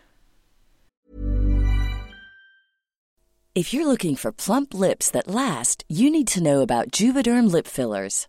If you're looking for plump lips that last, you need to know about Juvederm lip fillers.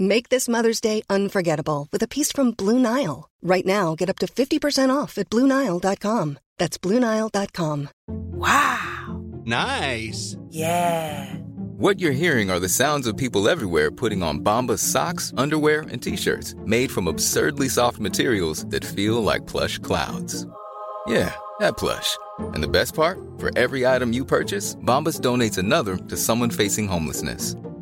Make this Mother's Day unforgettable with a piece from Blue Nile. Right now, get up to 50% off at BlueNile.com. That's BlueNile.com. Wow! Nice. Yeah! What you're hearing are the sounds of people everywhere putting on Bombas socks, underwear, and t-shirts made from absurdly soft materials that feel like plush clouds. Yeah, that plush. And the best part? For every item you purchase, Bombas donates another to someone facing homelessness.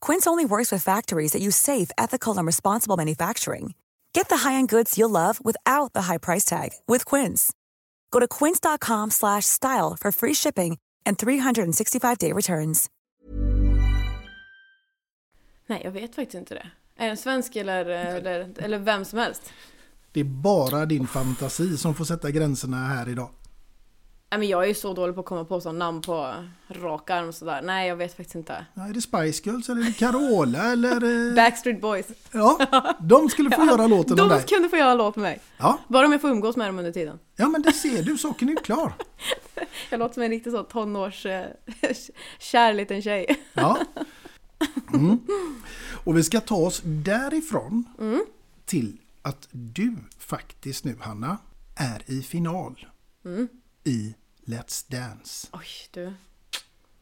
Quince only works with factories that use safe, ethical, and responsible manufacturing. Get the high-end goods you'll love without the high price tag with Quince. Go to quince.com slash style for free shipping and 365-day returns. Nej, jag vet faktiskt inte det. Är den svensk eller, eller, eller vem som helst? Det är bara din fantasi som får sätta gränserna här idag. Nej, men jag är ju så dålig på att komma på sådana namn på rak arm och sådär. Nej, jag vet faktiskt inte. Ja, är det Spice Girls eller är det Carola eller... eh, Backstreet Boys. Ja, de skulle få [LAUGHS] göra låten De dig. kunde få göra låt med mig. Ja. Bara om jag får umgås med dem under tiden. Ja men det ser du, saken är ju klar. [LAUGHS] Jag låter som en riktig så tonårs eh, [LAUGHS] kär liten tjej. Ja. Mm. Och vi ska ta oss därifrån Mm. till att du faktiskt nu Hanna är i final Mm. I Let's Dance. Oj, du.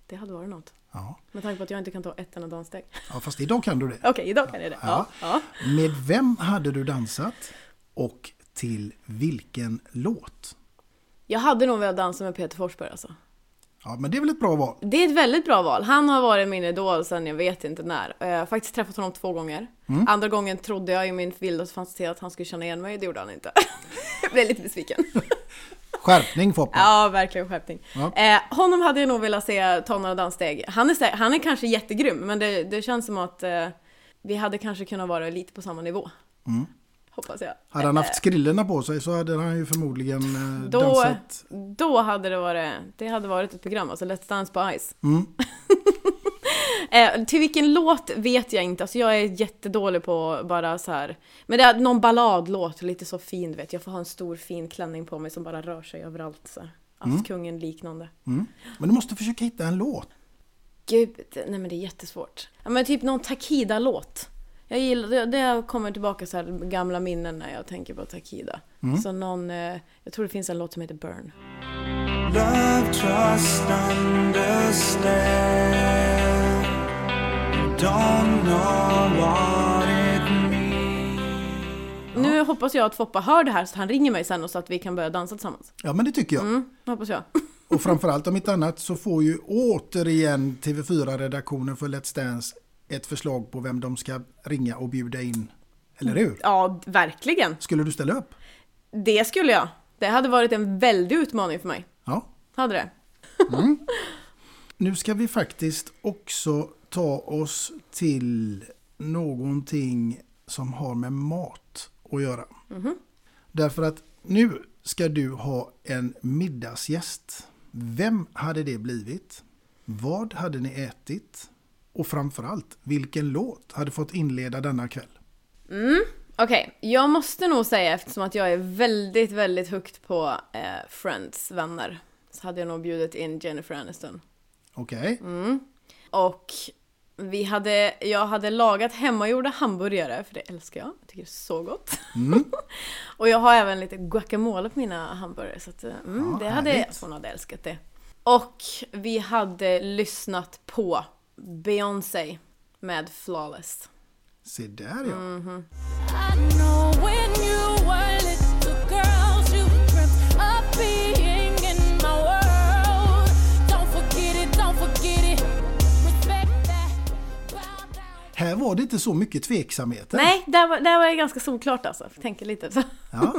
Det hade varit något. Ja. Med tanke på att jag inte kan ta ett enda danssteg. ja, fast idag kan du det. Okej, idag kan jag det. Ja. ja. Med vem hade du dansat och till vilken låt? Jag hade nog velat dansa med Peter Forsberg alltså. Ja, men det är väl ett bra val? Det är ett väldigt bra val. Han har varit min idol sedan jag vet inte när. Jag har faktiskt träffat honom två gånger. Mm. Andra gången trodde jag i min vildaste fantasi att han skulle känna igen mig. Det gjorde han inte. [LAUGHS] jag blev lite besviken. [LAUGHS] Skärpning Foppa! Ja, verkligen skärpning. Ja. Eh, honom hade jag nog velat se ta några danssteg. Han är, han är kanske jättegrym, men det, det känns som att eh, vi hade kanske kunnat vara lite på samma nivå. Mm. Hoppas jag. Hade han haft skrillorna på sig så hade han ju förmodligen eh, Då, dansat. då hade det varit, det hade varit ett program, alltså Let's Dance på Ice. Mm. [LAUGHS] Eh, till vilken låt vet jag inte, alltså jag är jättedålig på bara så här. Men det är någon balladlåt, lite så fin vet. Jag får ha en stor fin klänning på mig som bara rör sig överallt. Så. här. Mm. Askungen liknande. Mm. Men du måste försöka hitta en låt. Gud, nej men det är jättesvårt. Ja men typ någon Takida-låt. Jag gillar, det, det kommer tillbaka så här gamla minnen när jag tänker på Takida. Mm. Så någon, eh, jag tror det finns en låt som heter Burn. Love, trust, understand. Don't know what it means. Nu hoppas jag att Foppa hör det här så att han ringer mig sen och så att vi kan börja dansa tillsammans. Ja men det tycker jag. Mm, hoppas jag. [LAUGHS] Och framförallt om inte annat så får ju återigen TV4-redaktionen för Let's Dance ett förslag på vem de ska ringa och bjuda in. Eller hur? Ja, verkligen. Skulle du ställa upp? Det skulle jag. Det hade varit en väldig utmaning för mig. Ja. Hade det. Mm. [LAUGHS] Nu ska vi faktiskt också ta oss till någonting som har med mat att göra. Mhm. Därför att nu ska du ha en middagsgäst. Vem hade det blivit? Vad hade ni ätit? Och framförallt, vilken låt hade fått inleda denna kväll? Mm, okej. Jag måste nog säga eftersom att jag är väldigt, väldigt högt på eh, Friends vänner. Så hade jag nog bjudit in Jennifer Aniston. Okej? Mm. Och vi hade, jag hade lagat hemmagjorda hamburgare, för det älskar jag. Jag tycker det är så gott. Mm. [LAUGHS] Och jag har även lite guacamole på mina hamburgare, så att, eh, mm, Ja, det hade, härligt. hon hade älskat det. Och vi hade lyssnat på Beyoncé med Flawless. Se där ja. Mhm. I Här var det inte så mycket tveksamheter. Nej, där var, där var det ganska solklart alltså. Tänker lite så. Ja.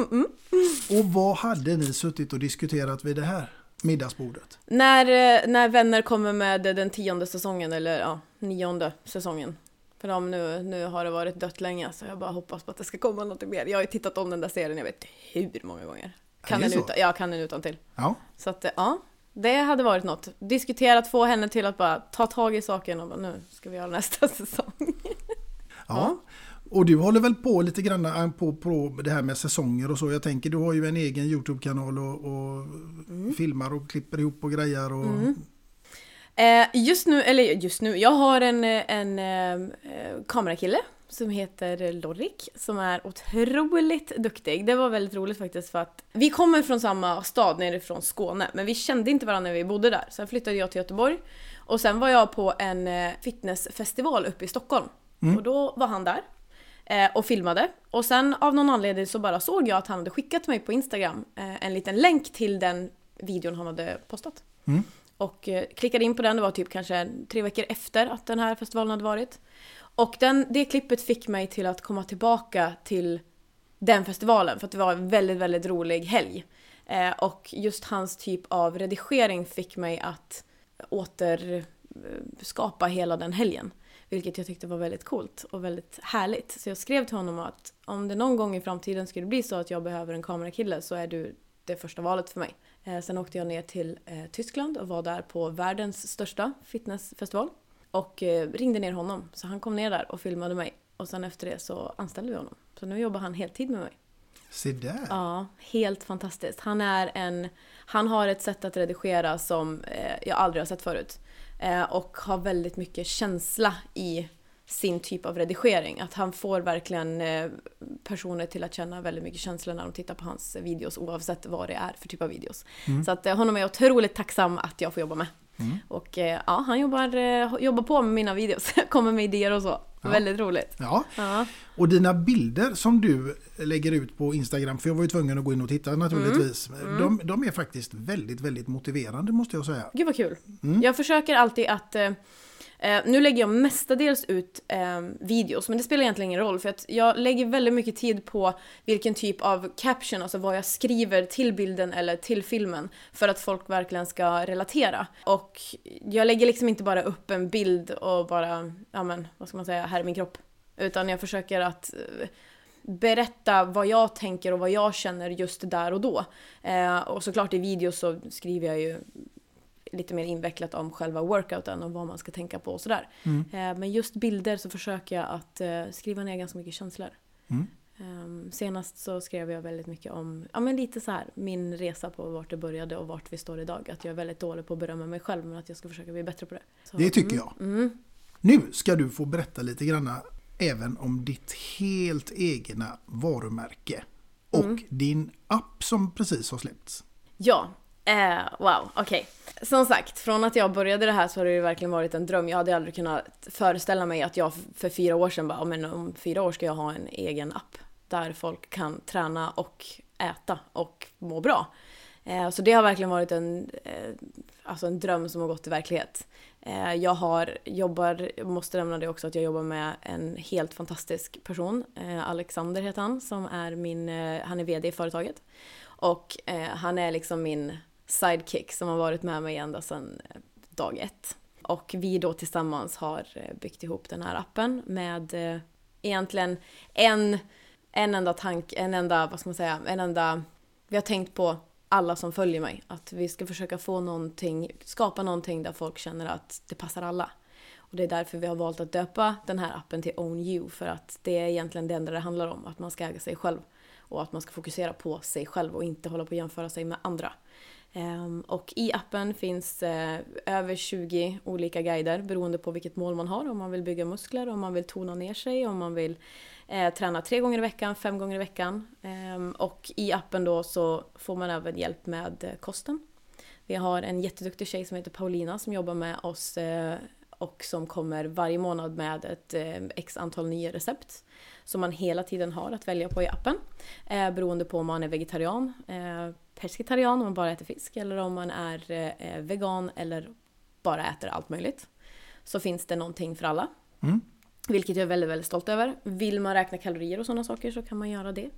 [LAUGHS] Och vad hade ni suttit och diskuterat vid det här middagsbordet? När, eh, när Vänner kommer med den tionde säsongen, eller ja, nionde säsongen. För de nu, nu har det varit dött länge, så jag bara hoppas på att det ska komma något mer. Jag har ju tittat om den där serien, jag vet hur många gånger. Kan den utan, jag kan den utan till. Ja. Så att, eh, ja. Det hade varit något. Diskuterat, få henne till att bara ta tag i saken och bara nu ska vi göra nästa [LAUGHS] säsong. Ja. Och du håller väl på lite grann äh, på, på det här med säsonger och så. Jag tänker du har ju en egen YouTube-kanal och, och filmar och klipper ihop och grejer. Och... Mm. Eh, just nu, eller just nu, jag har en, eh, en eh, kamerakille som heter Lorik som är otroligt duktig. Det var väldigt roligt faktiskt för att vi kommer från samma stad nerifrån Skåne men vi kände inte varandra när vi bodde där. Sen flyttade jag till Göteborg och sen var jag på en eh, fitnessfestival uppe i Stockholm Mm. och då var han där eh, och filmade. Och sen av någon anledning så bara såg jag att han hade skickat mig på Instagram eh, en liten länk till den videon han hade postat. Mm. Och klickade in på den, det var typ kanske tre veckor efter att den här festivalen hade varit. Och den, det klippet fick mig till att komma tillbaka till den festivalen för att det var en väldigt, väldigt rolig helg. Eh, och just hans typ av redigering fick mig att återskapa eh, hela den helgen. Vilket jag tyckte var väldigt coolt och väldigt härligt. Så jag skrev till honom att om det någon gång i framtiden skulle bli så att jag behöver en kamerakille så är du det första valet för mig. Eh, sen åkte jag ner till eh, Tyskland och var där på världens största fitnessfestival. Och eh, ringde ner honom, så han kom ner där och filmade mig. Och sen efter det så anställde vi honom. Så nu jobbar han heltid med mig. Se där! Ja, helt fantastiskt. Han är en... Han har ett sätt att redigera som eh, jag aldrig har sett förut. Eh, och har väldigt mycket känsla i sin typ av redigering. Att han får verkligen personer till att känna väldigt mycket känslor när de tittar på hans videos oavsett vad det är för typ av videos. Mm. Så att honom är jag otroligt tacksam att jag får jobba med. Mm. Och eh, ja, han jobbar, eh, jobbar på med mina videos, [LAUGHS] kommer med idéer och så. Ja. Väldigt roligt. Ja. Ja. Och dina bilder som du lägger ut på Instagram, för jag var ju tvungen att gå in och titta naturligtvis. Mm. De, de är faktiskt väldigt, väldigt motiverande måste jag säga. Gud vad kul. Mm. Jag försöker alltid att... Eh, nu lägger jag mestadels ut eh, videos, men det spelar egentligen ingen roll för att jag lägger väldigt mycket tid på vilken typ av caption, alltså vad jag skriver till bilden eller till filmen för att folk verkligen ska relatera. Och jag lägger liksom inte bara upp en bild och bara, ja men vad ska man säga, här är min kropp. Utan jag försöker att eh, berätta vad jag tänker och vad jag känner just där och då. Eh, och såklart i videos så skriver jag ju lite mer invecklat om själva workouten och vad man ska tänka på och sådär. Mm. Eh, men just bilder så försöker jag att eh, skriva ner ganska mycket känslor. Mm. Eh, senast så skrev jag väldigt mycket om, ja men lite så här, min resa på vart det började och vart vi står idag. Att jag är väldigt dålig på att berömma mig själv men att jag ska försöka bli bättre på det. Så, Det tycker mm, jag. Mm. Nu ska du få berätta lite granna även om ditt helt egna varumärke. Och Mm. din app som precis har släppts. Ja, eh, wow, okej. Som sagt, från att jag började det här så har det ju verkligen varit en dröm. Jag hade aldrig kunnat föreställa mig att jag för fyra år sedan bara, men om fyra år ska jag ha en egen app. Där folk kan träna och äta och må bra. Eh, så det har verkligen varit en, eh, alltså en dröm som har gått i verklighet. Eh, jag har, jobbar, jag måste nämna det också, att jag jobbar med en helt fantastisk person. Eh, Alexander heter han, som är min, eh, han är VD i företaget. Och eh, han är liksom min sidekick som har varit med mig ända sedan eh, dag ett. Och vi då tillsammans har eh, byggt ihop den här appen med eh, egentligen en, en enda tank, en enda, vad ska man säga, en enda... Vi har tänkt på alla som följer mig. Att vi ska försöka få någonting, skapa någonting där folk känner att det passar alla. Och det är därför vi har valt att döpa den här appen till Own You. För att det är egentligen det enda det handlar om. Att man ska äga sig själv. Och att man ska fokusera på sig själv och inte hålla på att jämföra sig med andra. Ehm, och i appen finns eh, över 20 olika guider beroende på vilket mål man har. Om man vill bygga muskler, om man vill tona ner sig, om man vill eh, träna tre gånger i veckan, fem gånger i veckan. Ehm, och i appen då så får man även hjälp med eh, kosten. Vi har en jätteduktig tjej som heter Paulina som jobbar med oss och som kommer varje månad med ett x antal nya recept som man hela tiden har att välja på i appen. Eh, beroende på om man är vegetarian, pescetarian om man bara äter fisk eller om man är eh, vegan eller bara äter allt möjligt. Så finns det någonting för alla. Mm. Vilket jag är väldigt, väldigt stolt över. Vill man räkna kalorier och sådana saker så kan man göra det.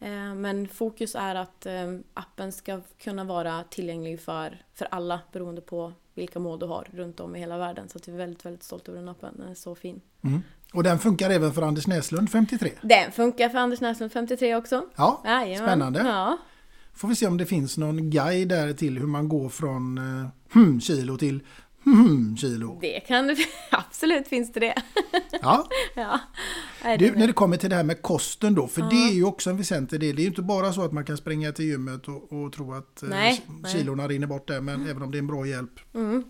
Eh, Men fokus är att eh, appen ska kunna vara tillgänglig för, för alla beroende på vilka mål du har runt om i hela världen. Så att jag är väldigt, väldigt stolt över den appen. Den är så fin. Mm. Och den funkar även för Anders Näslund 53. Den funkar för Anders Näslund 53 också. Ja, Jajamän. spännande. Ja. Får vi se om det finns någon guide där till hur man går från eh, hmm, kilo till hmm, kilo. Det kan det [LAUGHS] absolut finns det det. [LAUGHS] Ja. ja. Nej, Du, när det kommer till det här med kosten då, för Ja. det är ju också en väsentlig del. Det är ju inte bara så att man kan springa till gymmet och, och tro att eh, Nej, nej. kilorna rinner bort där, men även om det är en bra hjälp. Mm.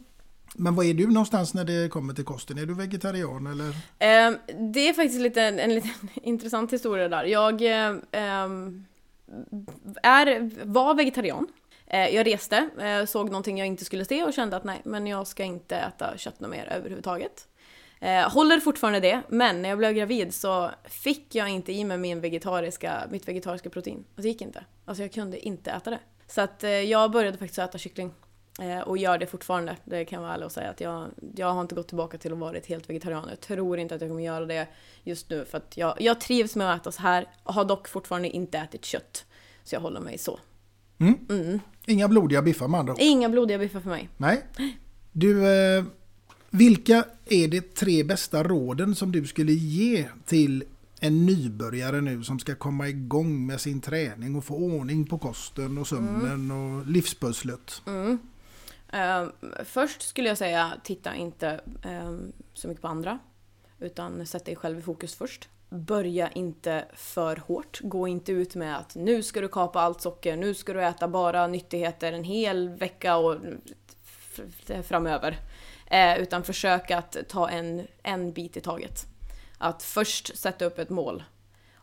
Men vad är du någonstans när det kommer till kosten? Är du vegetarian eller? Ehm, det är faktiskt lite, en lite [LAUGHS] intressant historia där. Jag ehm, är, var vegetarian. Eh, jag reste, eh, såg någonting jag inte skulle se och kände att nej, men jag ska inte äta kött något mer överhuvudtaget. Eh, håller fortfarande det, men när jag blev gravid så fick jag inte i mig min vegetariska, mitt vegetariska protein. Alltså det gick inte. Alltså jag kunde inte äta det. Så att jag började faktiskt äta kyckling. Eh, och gör det fortfarande. Det kan jag vara ärlig och säga att jag, jag har inte gått tillbaka till att vara helt vegetarian. Jag tror inte att jag kommer göra det just nu för att jag, jag trivs med att äta så här. Har dock fortfarande inte ätit kött. Så jag håller mig så. Mm. Mm. Inga blodiga biffar med andra ord. Inga blodiga biffar för mig. Nej. Du, eh, vilka är de tre bästa råden som du skulle ge till en nybörjare nu som ska komma igång med sin träning och få ordning på kosten och sömnen och livspusslet? Mm. Först skulle jag säga, titta inte ehm, så mycket på andra. Utan sätt dig själv i fokus först. Börja inte för hårt. Gå inte ut med att nu ska du kapa allt socker, nu ska du äta bara nyttigheter en hel vecka och framöver. Eh, utan försök att ta en, en bit i taget. Att först sätta upp ett mål.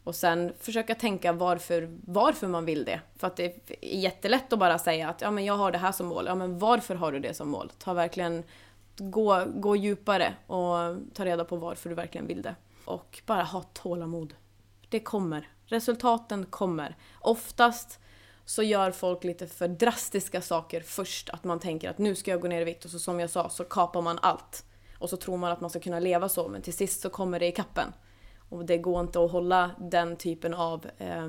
Och sen försöka tänka varför, varför man vill det. För att det är jättelätt att bara säga att ja, men jag har det här som mål. Ja, men varför har du det som mål? Ta verkligen, gå, gå djupare och ta reda på varför du verkligen vill det. Och bara ha tålamod. Det kommer. Resultaten kommer. Oftast så gör folk lite för drastiska saker först. Att man tänker att nu ska jag gå ner i vikt och så som jag sa så kapar man allt. Och så tror man att man ska kunna leva så men till sist så kommer det i kappen. Och det går inte att hålla den typen av eh,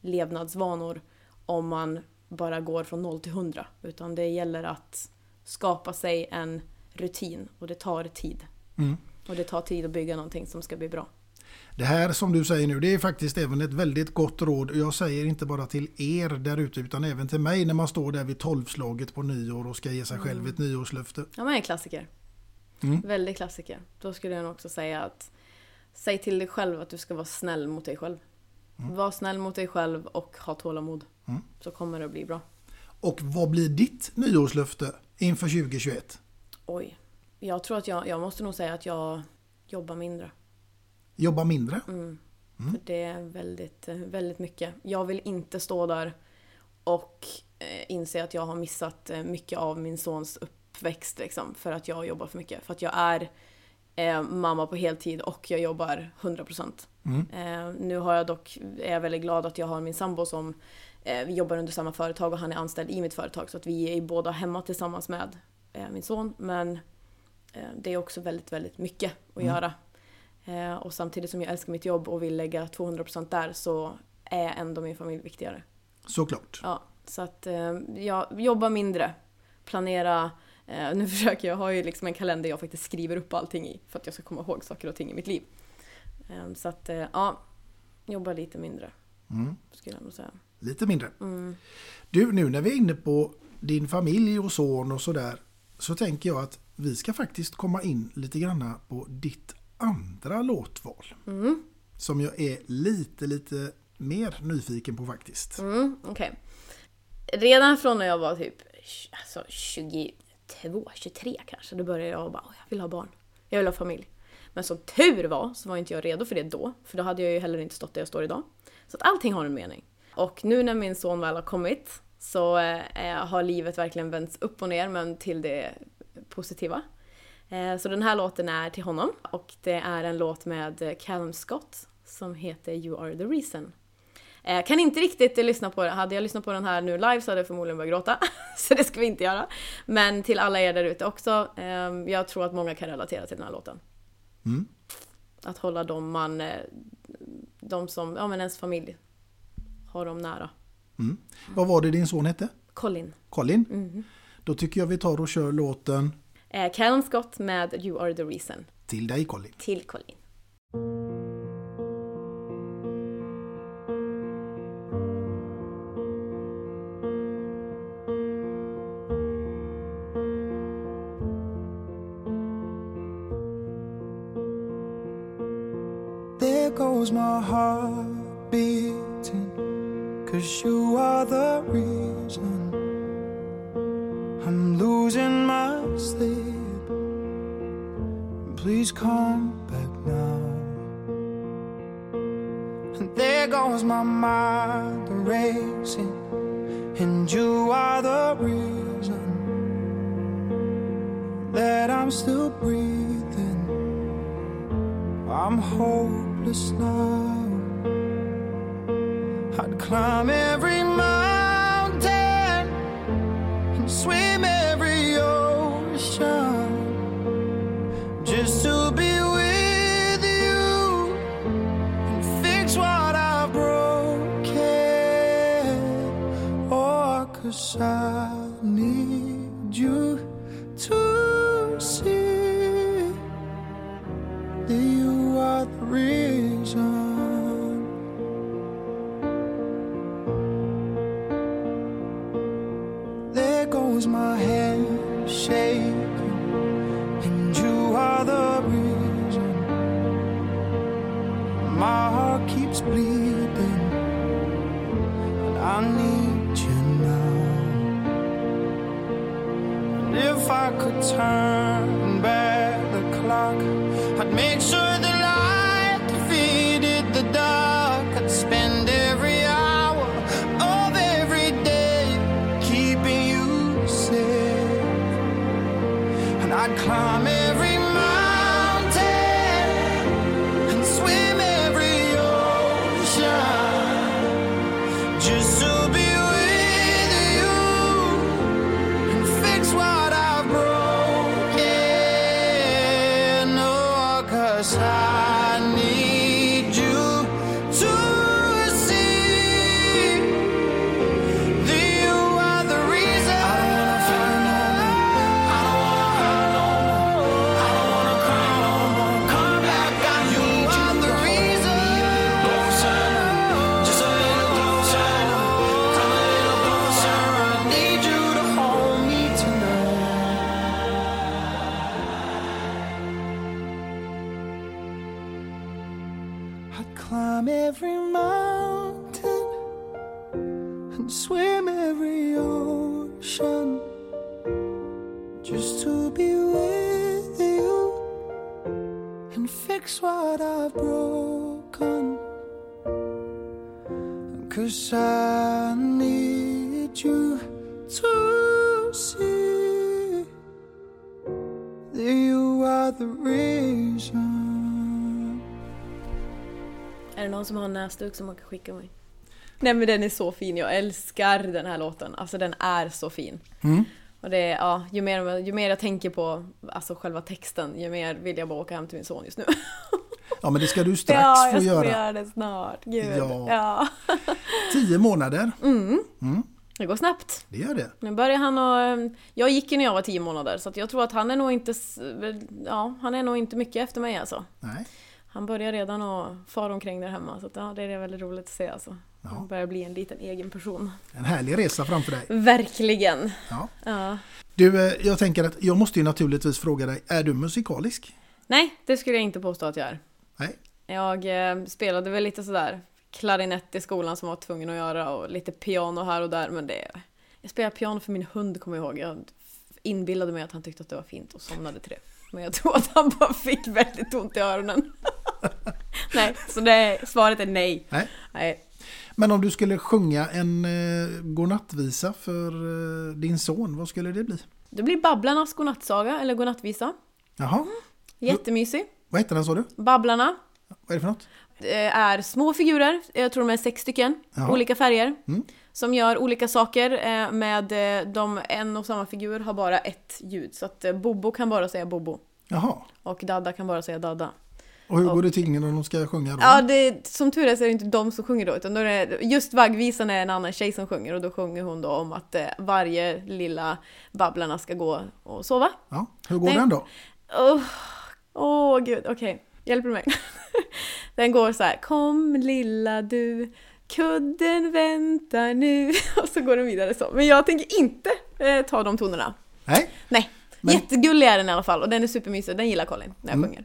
levnadsvanor om man bara går från 0 till 100. Utan det gäller att skapa sig en rutin och det tar tid. Mm. Och det tar tid att bygga någonting som ska bli bra. Det här som du säger nu det är faktiskt även ett väldigt gott råd. Jag säger inte bara till er där ute utan även till mig när man står där vid tolvslaget på nyår och ska ge sig själv ett nyårslöfte. Ja men en klassiker. Mm. Väldigt klassiker. Då skulle jag nog också säga att säg till dig själv att du ska vara snäll mot dig själv. Var snäll mot dig själv och ha tålamod. Mm. Så kommer det att bli bra. Och vad blir ditt nyårslöfte inför 2021? Oj. Jag tror att jag, jag måste nog säga att jag jobbar mindre. Jobba mindre? Mm. För det är väldigt, väldigt mycket. Jag vill inte stå där och eh, inse att jag har missat eh, mycket av min sons uppväxt liksom, för att jag jobbar för mycket. För att jag är eh, mamma på heltid och jag jobbar 100%. Mm. Eh, nu har jag dock, är jag väldigt glad att jag har min sambo som eh, jobbar under samma företag och han är anställd i mitt företag så att vi är båda hemma tillsammans med eh, min son. Men eh, det är också väldigt, väldigt mycket att Mm. göra. Och samtidigt som jag älskar mitt jobb och vill lägga 200% där så är ändå min familj viktigare. Såklart. Ja, så att jag jobbar mindre. Planera. Eh, nu [LAUGHS] försöker jag, har ju liksom en kalender jag faktiskt skriver upp allting i för att jag ska komma ihåg saker och ting i mitt liv. Eh, så att eh, ja, jobba lite mindre Mm. skulle jag nog säga. Lite mindre. Mm. Du, nu när vi är inne på din familj och son och sådär så tänker jag att vi ska faktiskt komma in lite granna på ditt andra låtval. Mm. Som jag är lite, lite mer nyfiken på faktiskt. Mm, okej. Redan från när jag var typ alltså 22, 23 kanske, då började jag bara, jag vill ha barn. Jag vill ha familj. Men som tur var så var inte jag redo för det då, för då hade jag ju heller inte stått där jag står idag. Så att allting har en mening. Och nu när min son väl har kommit så eh, har livet verkligen vänts upp och ner, men till det positiva. Eh, så den här låten är till honom och det är en låt med Callum Scott som heter You are the reason. Eh, kan inte riktigt lyssna på det. Hade jag lyssnat på den här nu live så hade jag förmodligen börjat gråta. [LAUGHS] så det ska vi inte göra. Men till alla er där ute också. Eh, jag tror att många kan relatera till den här låten. Mm. Att hålla dem man, eh, de som, ja men ens familj, har dem nära. Mm. Vad var det din son hette? Colin. Colin? Mhm. Då tycker jag vi tar och kör låten Eh, Callum Scott med You are the reason. till dig Colin. Till Colin. Goes my heart beating. Cause you are the reason I'm losing my sleep. Please come back now. And there goes my mind racing. And you are the reason that I'm still breathing. I'm hopeless now. I'd climb every keeps bleeding, and I need you now. And if I could turn som har en näsduk som man kan skicka mig? Nej men den är så fin, jag älskar den här låten. Alltså den är så fin. Mm. Och det är, ja, ju mer, ju mer jag tänker på alltså själva texten, ju mer vill jag bara åka hem till min son just nu. [LAUGHS] Ja men det ska du strax ja, jag få ska göra. göra det snart. Gud. Ja. Ja. [LAUGHS] Tio månader. Mm. Mm, Det går snabbt. det gör det. Nu börjar han och... Jag gick ju när jag var tio månader så att jag tror att han är nog inte... Ja, han är nog inte mycket efter mig alltså. Nej. Han börjar redan att fara omkring där hemma så att, ja, det är väldigt roligt att se alltså. Han börjar bli en liten egen person. En härlig resa framför dig. Verkligen! Ja. Ja. Du, eh, jag tänker att jag måste ju naturligtvis fråga dig, är du musikalisk? Nej, det skulle jag inte påstå att jag är. Nej. Jag eh, spelade väl lite sådär klarinett i skolan som jag var tvungen att göra och lite piano här och där men det... Jag spelade piano för min hund kommer jag ihåg. Jag inbillade mig att han tyckte att det var fint och somnade till det. Men jag tror att han bara fick väldigt ont i öronen. [LAUGHS] nej, så det, svaret är nej. Nej. nej. Men om du skulle sjunga en eh, godnattvisa för eh, din son, vad skulle det bli? Det blir Babblarnas godnattsaga eller godnattvisa. Jaha, Jättemysig. vad heter den sa du? Babblarna. Vad är det för något? Det är små figurer, jag tror de är sex stycken, Jaha. olika färger. Mm. Som gör olika saker eh, med eh, de, en och samma figur har bara ett ljud. Så att eh, Bobo kan bara säga Bobo. Jaha, Och Dadda kan bara säga Dadda. Och hur Och- går det till när de ska sjunga då? Ja, det, som tur är så är det inte de som sjunger då, utan då är det, just vaggvisan är en annan tjej som sjunger och då sjunger hon då om att eh, varje lilla Babblarna ska gå och sova. Ja, hur går Nej. den då? Åh, åh gud, okej. Hjälper du mig? [LAUGHS] Den går så här. Kom lilla du, kudden väntar nu. [LAUGHS] Och så går den vidare så. Men jag tänker inte eh, ta de tonerna. Nej. Nej. Jättegullig är den i alla fall och den är supermysig. Den gillar Colin när jag Mm. sjunger.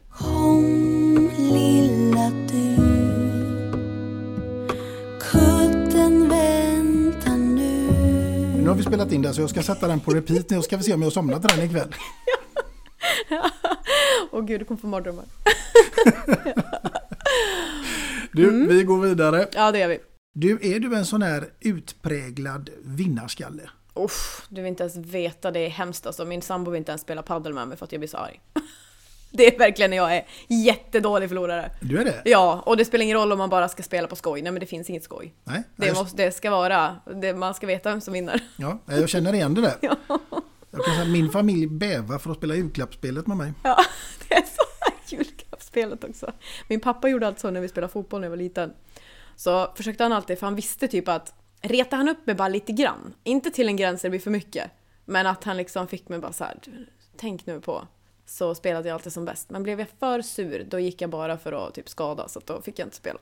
Har vi spelat in den så jag ska sätta den på repeat nu och ska vi se om jag har somnat till den ikväll. [LAUGHS] Åh gud, du kommer få mardrömmar. [LAUGHS] Du, Mm. vi går vidare. Ja, det gör vi. Du, är du en sån här utpräglad vinnarskalle? Uff, du vill inte ens veta, det är hemskt alltså. Min sambo vill inte ens spela padel med mig för att jag blir så arg. [LAUGHS] Det är verkligen när jag är jättedålig förlorare. Du är det? Ja, och det spelar ingen roll om man bara ska spela på skoj. Nej men det finns inget skoj. Nej, Det, jag, måste, det ska vara, det, man ska veta vem som vinner. ja, jag känner igen det där. [LAUGHS] Jag kan säga, min familj bävar för att spela julklappsspelet med mig. Ja, [LAUGHS] det är så här julklappsspelet också. Min pappa gjorde alltså när vi spelade fotboll när jag var liten. Så försökte han alltid, för han visste typ att retade han upp mig bara lite grann. Inte till en gräns där det blir för mycket. Men att han liksom fick mig bara så här, tänk nu på så spelade jag alltid som bäst. Men blev jag för sur, då gick jag bara för att typ skada, så då fick jag inte spela.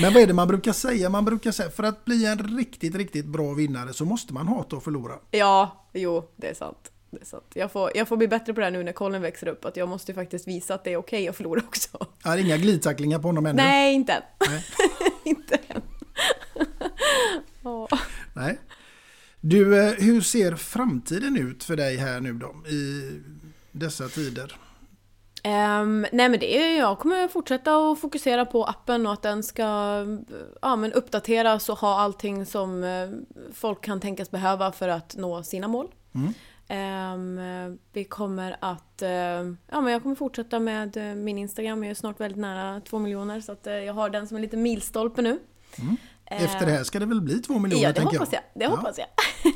Men vad är det man brukar säga? Man brukar säga för att bli en riktigt, riktigt bra vinnare så måste man hata att förlora. Ja, jo, det är sant. Det är sant. Jag, får, jag får bli bättre på det här nu när Colin växer upp, att jag måste ju faktiskt visa att det är okej att förlora också. Är det inga glidtacklingar på honom ännu? Nej, inte än. Nej. [LAUGHS] inte än. [LAUGHS] Åh. Nej. Du, eh, hur ser framtiden ut för dig här nu då i dessa tider? Ehm, nej men det är, jag kommer fortsätta att fokusera på appen och att den ska ja, men uppdateras och ha allting som eh, folk kan tänkas behöva för att nå sina mål. Mm. Ehm, vi kommer att, eh, ja men jag kommer fortsätta med eh, min Instagram, jag är snart väldigt nära två miljoner så att eh, jag har den som en liten milstolpe nu. Mm. Efter det här ska det väl bli två miljoner Ja, det tänker hoppas jag. Det Ja. hoppas jag. [LAUGHS]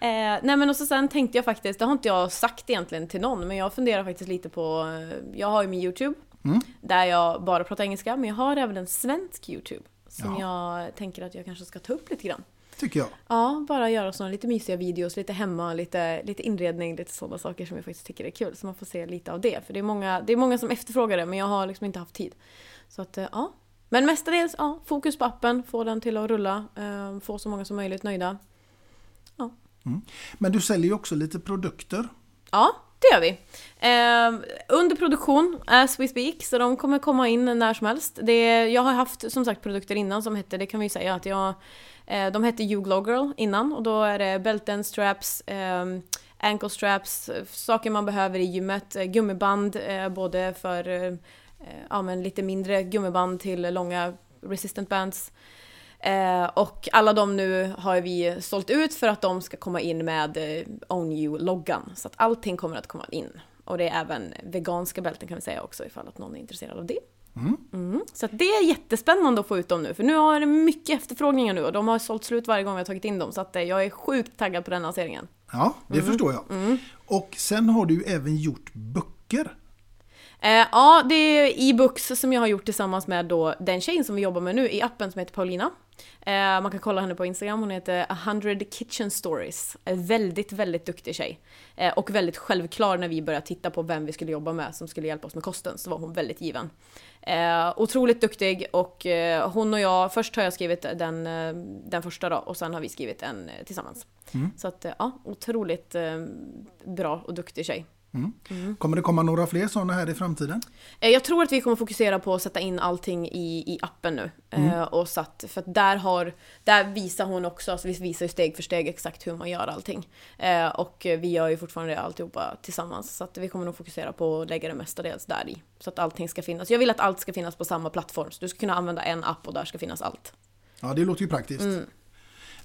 eh, nej men och så sen tänkte jag faktiskt, det har inte jag sagt egentligen till någon, men jag funderar faktiskt lite på, jag har ju min YouTube, Mm. där jag bara pratar engelska, men jag har även en svensk YouTube, som Ja. jag tänker att jag kanske ska ta upp lite grann. Tycker jag. Ja, bara göra såna lite mysiga videos, lite hemma, lite, lite inredning, lite sådana saker som jag faktiskt tycker är kul. Så man får se lite av det. För det är många, det är många som efterfrågar det, men jag har liksom inte haft tid. Så att, eh, ja. Men mestadels, ja, fokus på appen, få den till att rulla, eh, få så många som möjligt nöjda. Mm. Men du säljer ju också lite produkter. Ja, det gör vi. Eh, under produktion, as we speak, så de kommer komma in när som helst. Det, jag har haft som sagt produkter innan som hette, det kan vi ju säga att jag, eh, de hette You Glow Girl innan och då är det bälten, straps, eh, ankle straps, saker man behöver i gymmet, eh, gummiband eh, både för eh, ja, men lite mindre gummiband till långa resistant bands. Eh, och alla de nu har vi sålt ut för att de ska komma in med eh, Own You-loggan. Så att allting kommer att komma in. Och det är även veganska bälten kan vi säga också ifall att någon är intresserad av det. Mm. Mm. Så att det är jättespännande att få ut dem nu, för nu har det mycket efterfrågningar nu och de har sålt slut varje gång vi har tagit in dem. Så att eh, jag är sjukt taggad på den lanseringen. Ja, det Mm. förstår jag. Och sen har du även gjort böcker. Eh, ja, det är e-books som jag har gjort tillsammans med då den tjejen som vi jobbar med nu i appen som heter Paulina. Eh, man kan kolla henne på Instagram, hon heter 100 Kitchen Stories. En väldigt, väldigt duktig tjej. Eh, och väldigt självklar när vi började titta på vem vi skulle jobba med som skulle hjälpa oss med kosten, så var hon väldigt given. Eh, otroligt duktig och eh, hon och jag, först har jag skrivit den, eh, den första då och sen har vi skrivit en eh, tillsammans. Mm. Så att eh, ja, otroligt eh, bra och duktig tjej. Mm. Kommer det komma några fler sådana här i framtiden? Eh, Jag tror att vi kommer fokusera på att sätta in allting i, i appen nu. Mm. Eh, och så att, för att där, har, där visar hon också, alltså vi visar ju steg för steg exakt hur man gör allting. Eh, och vi gör ju fortfarande alltihopa tillsammans. Så att vi kommer nog fokusera på att lägga det mestadels där i. Så att allting ska finnas. Jag vill att allt ska finnas på samma plattform. Så du ska kunna använda en app och där ska finnas allt. Ja, det låter ju praktiskt.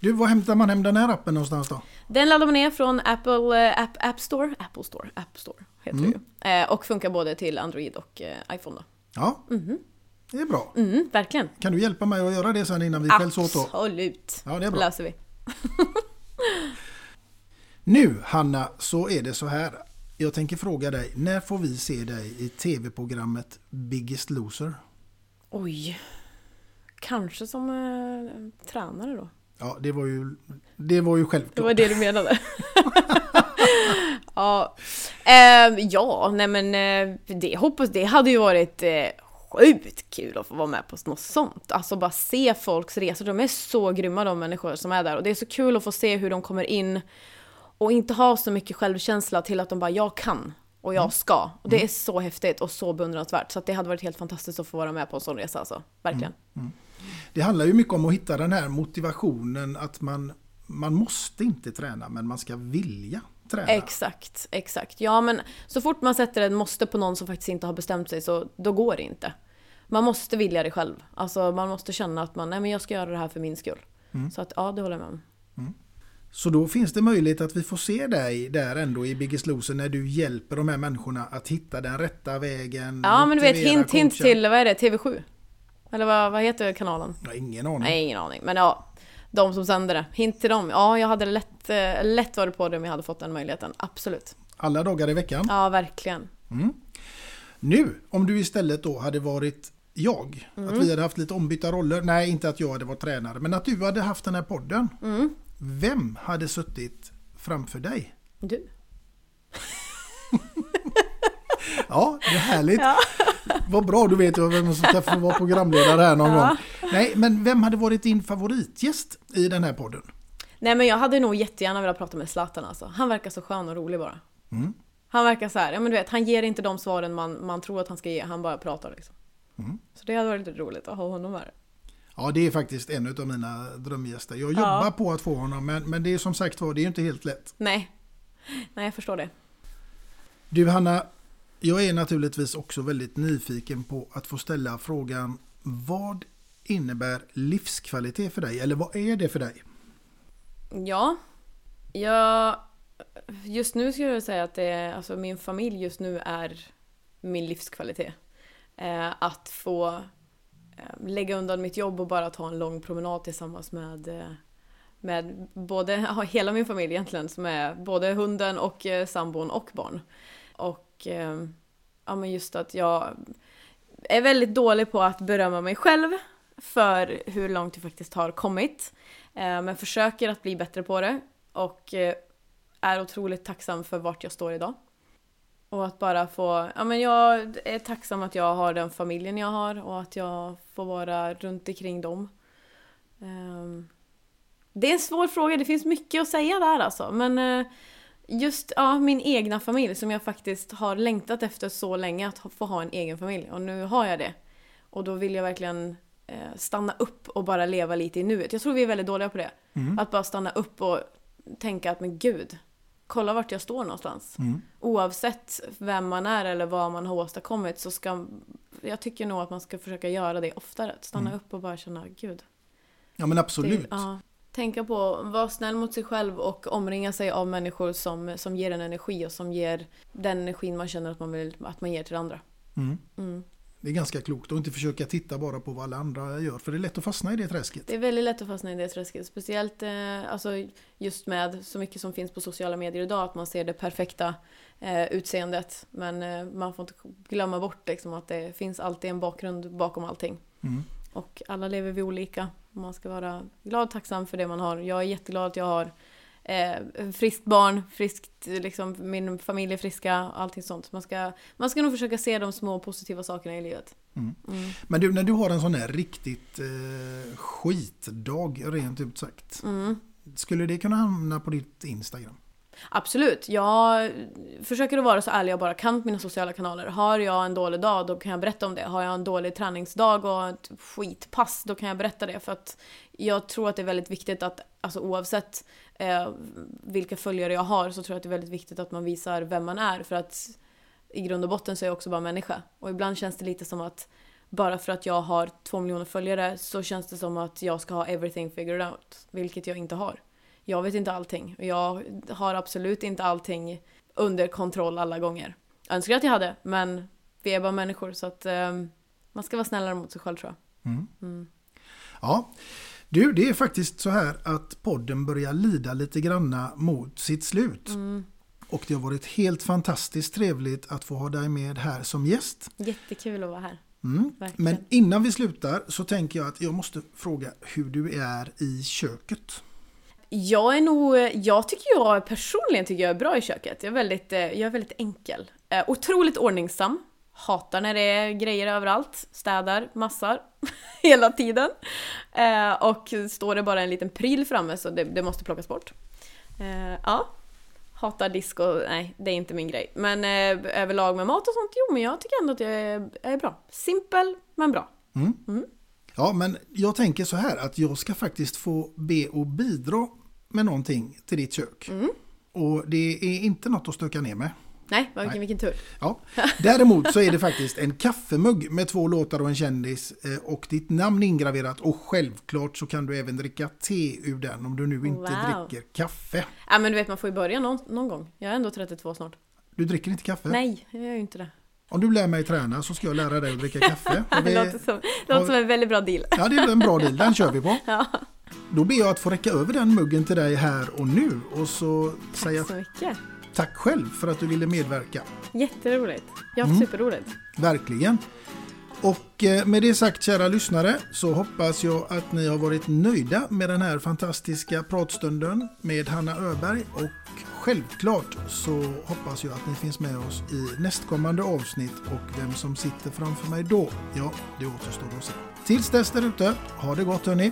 Mm. Du, var hämtar man hem den här appen någonstans då? Den laddar man ner från Apple eh, App, App Store. Apple Store, App Store heter Mm. det ju. Eh, och funkar både till Android och eh, iPhone då. Ja, Mhm. det är bra. Mm, verkligen. Kan du hjälpa mig att göra det sen innan vi skäls åt då? Absolut. Ja, det är bra. löser vi. [LAUGHS] Nu Hanna, så är det så här. Jag tänker fråga dig, när får vi se dig i tv-programmet Biggest Loser? Oj. Kanske som eh, tränare då? Ja, det var ju, det var ju Det självklart. var det du menade? [LAUGHS] ja. Eh, ja, nej men eh, det hoppas, det hade ju varit eh, sjukt kul att få vara med på något sånt. Alltså bara se folks resor, de är så grymma de människor som är där och det är så kul att få se hur de kommer in och inte ha så mycket självkänsla till att de bara jag kan och jag ska. Och det är så häftigt och så beundransvärt så det hade varit helt fantastiskt att få vara med på en sån resa alltså. Verkligen. Det handlar ju mycket om att hitta den här motivationen att man, man måste inte träna men man ska vilja träna. Exakt, exakt. Ja men så fort man sätter ett måste på någon som faktiskt inte har bestämt sig så då går det inte. Man måste vilja det själv. Alltså man måste känna att man, nej men jag ska göra det här för min skull. Mm. Så att ja, det håller jag med om. Så då finns det möjlighet att vi får se dig där ändå i Biggest Loser när du hjälper de här människorna att hitta den rätta vägen. Ja men du vet, hint hint till, vad är det, TV7? Eller vad, vad heter kanalen? Jag har ingen aning. Nej, ingen aning. Men ja, de som sänder det. Hint till dem. Ja, jag hade lätt, eh, lätt varit på det om jag hade fått den möjligheten. Absolut. Alla dagar i veckan. Ja, verkligen. Mm. Nu, om du istället då hade varit jag. Mm. Att vi hade haft lite ombytta roller. Nej, inte att jag hade varit tränare, men att du hade haft den här podden. Mm. Vem hade suttit framför dig? Du. Ja, det är härligt. Ja. Vad bra, du vet jag vem som ska få vara programledare här någon Ja. gång. Nej, men vem hade varit din favoritgäst i den här podden? Nej men jag hade nog jättegärna velat prata med Zlatan alltså. Han verkar så skön och rolig bara. Mm. Han verkar så här, ja men du vet, han ger inte de svaren man, man tror att han ska ge, han bara pratar liksom. Mm. Så det hade varit lite roligt att ha honom här. Ja, det är faktiskt en av mina drömgäster. Jag Ja. jobbar på att få honom, men, men det är som sagt var, det är inte helt lätt. Nej. Nej, jag förstår det. Du Hanna, jag är naturligtvis också väldigt nyfiken på att få ställa frågan vad innebär livskvalitet för dig? Eller vad är det för dig? Ja. Jag... Just nu skulle jag säga att det alltså min familj just nu är min livskvalitet. Eh, att få eh, lägga undan mitt jobb och bara ta en lång promenad tillsammans med, eh, med både, [LAUGHS] hela min familj egentligen, som är både hunden och sambon och barn. Eh, ja, men just att jag är väldigt dålig på att berömma mig själv för hur långt jag faktiskt har kommit. Eh, men försöker att bli bättre på det och eh, är otroligt tacksam för vart jag står idag. Och att bara få, ja men jag är tacksam att jag har den familjen jag har och att jag får vara runt omkring dem. Ehm, det är en svår fråga, det finns mycket att säga där alltså. Men eh, just ja, min egna familj som jag faktiskt har längtat efter så länge att få ha en egen familj. Och nu har jag det. Och då vill jag verkligen eh, stanna upp och bara leva lite i nuet. Jag tror vi är väldigt dåliga på det. Mm. Att bara stanna upp och tänka att men gud, kolla vart jag står någonstans. Mm. Oavsett vem man är eller vad man har åstadkommit så ska jag tycker nog att man ska försöka göra det oftare. Att stanna Mm. upp och bara känna, gud. Ja men absolut. Det, ja. Tänka på, vara snäll mot sig själv och omringa sig av människor som, som ger en energi och som ger den energin man känner att man vill att man ger till andra. Mm. Mm. Det är ganska klokt att inte försöka titta bara på vad alla andra gör, för det är lätt att fastna i det träsket. Det är väldigt lätt att fastna i det träsket. Speciellt eh, alltså, just med så mycket som finns på sociala medier idag. Att man ser det perfekta eh, utseendet. Men eh, man får inte glömma bort liksom, att det finns alltid en bakgrund bakom allting. Mm. Och alla lever vi olika. Man ska vara glad och tacksam för det man har. Jag är jätteglad att jag har eh, friskt barn, friskt, liksom, min familj är friska, allting sånt. Man ska, man ska nog försöka se de små positiva sakerna i livet. Mm. Mm. Men du, när du har en sån här riktigt eh, skitdag, rent ut sagt. Mm. Skulle det kunna hamna på ditt Instagram? Absolut. Jag försöker att vara så ärlig jag bara kan på mina sociala kanaler. Har jag en dålig dag, då kan jag berätta om det. Har jag en dålig träningsdag och ett skitpass, då kan jag berätta det. För att jag tror att det är väldigt viktigt att, alltså oavsett eh, vilka följare jag har, så tror jag att det är väldigt viktigt att man visar vem man är. För att i grund och botten så är jag också bara människa. Och ibland känns det lite som att bara för att jag har två miljoner följare så känns det som att jag ska ha everything figured out. Vilket jag inte har. Jag vet inte allting. Och jag har absolut inte allting under kontroll alla gånger. Jag önskar att jag hade, men vi är bara människor så att ehm, man ska vara snällare mot sig själv tror jag. Mm. Mm. Ja, du, det är faktiskt så här att podden börjar lida lite granna mot sitt slut. Mm. Och det har varit helt fantastiskt trevligt att få ha dig med här som gäst. Jättekul att vara här. Mm. Men innan vi slutar så tänker jag att jag måste fråga hur du är i köket. Jag är nog, jag tycker jag personligen tycker jag är bra i köket. Jag är väldigt, eh, jag är väldigt enkel. Eh, otroligt ordningsam. Hatar när det är grejer överallt. Städar, massar. [LAUGHS] hela tiden. Eh, och står det bara en liten pryl framme så det, det måste plockas bort. Ja. Hatar disk och nej, det är inte min grej. Men eh, överlag med mat och sånt, jo men jag tycker ändå att jag är, är bra. Simpel, men bra. Mm. Mm. Ja, men jag tänker så här att jag ska faktiskt få be och bidra med någonting till ditt kök. Mm. Och det är inte något att stöka ner med. Nej, vilken, Nej. vilken tur. Ja. [LAUGHS] Däremot så är det faktiskt en kaffemugg med två låtar och en kändis eh, och ditt namn ingraverat och självklart så kan du även dricka te ur den om du nu inte Wow. dricker kaffe. Ja men du vet man får ju börja någon, någon gång. Jag är ändå 32 snart. Du dricker inte kaffe? Nej, jag gör ju inte det. Om du lär mig träna så ska jag lära dig att dricka kaffe. Har [LAUGHS] Det vi- låter som, det låter som en väldigt bra deal. Ja, det är en bra deal. Den kör vi på. [LAUGHS] Ja, Då ber jag att få räcka över den muggen till dig här och nu och så säga tack så mycket. tack själv för att du ville medverka. Jätteroligt. Ja, Mm. superroligt. Verkligen. Och eh, med det sagt kära lyssnare så hoppas jag att ni har varit nöjda med den här fantastiska pratstunden med Hanna Öberg och självklart så hoppas jag att ni finns med oss i nästkommande avsnitt och vem som sitter framför mig då, ja det återstår att se. Tills dess där ute, ha det gott hörni!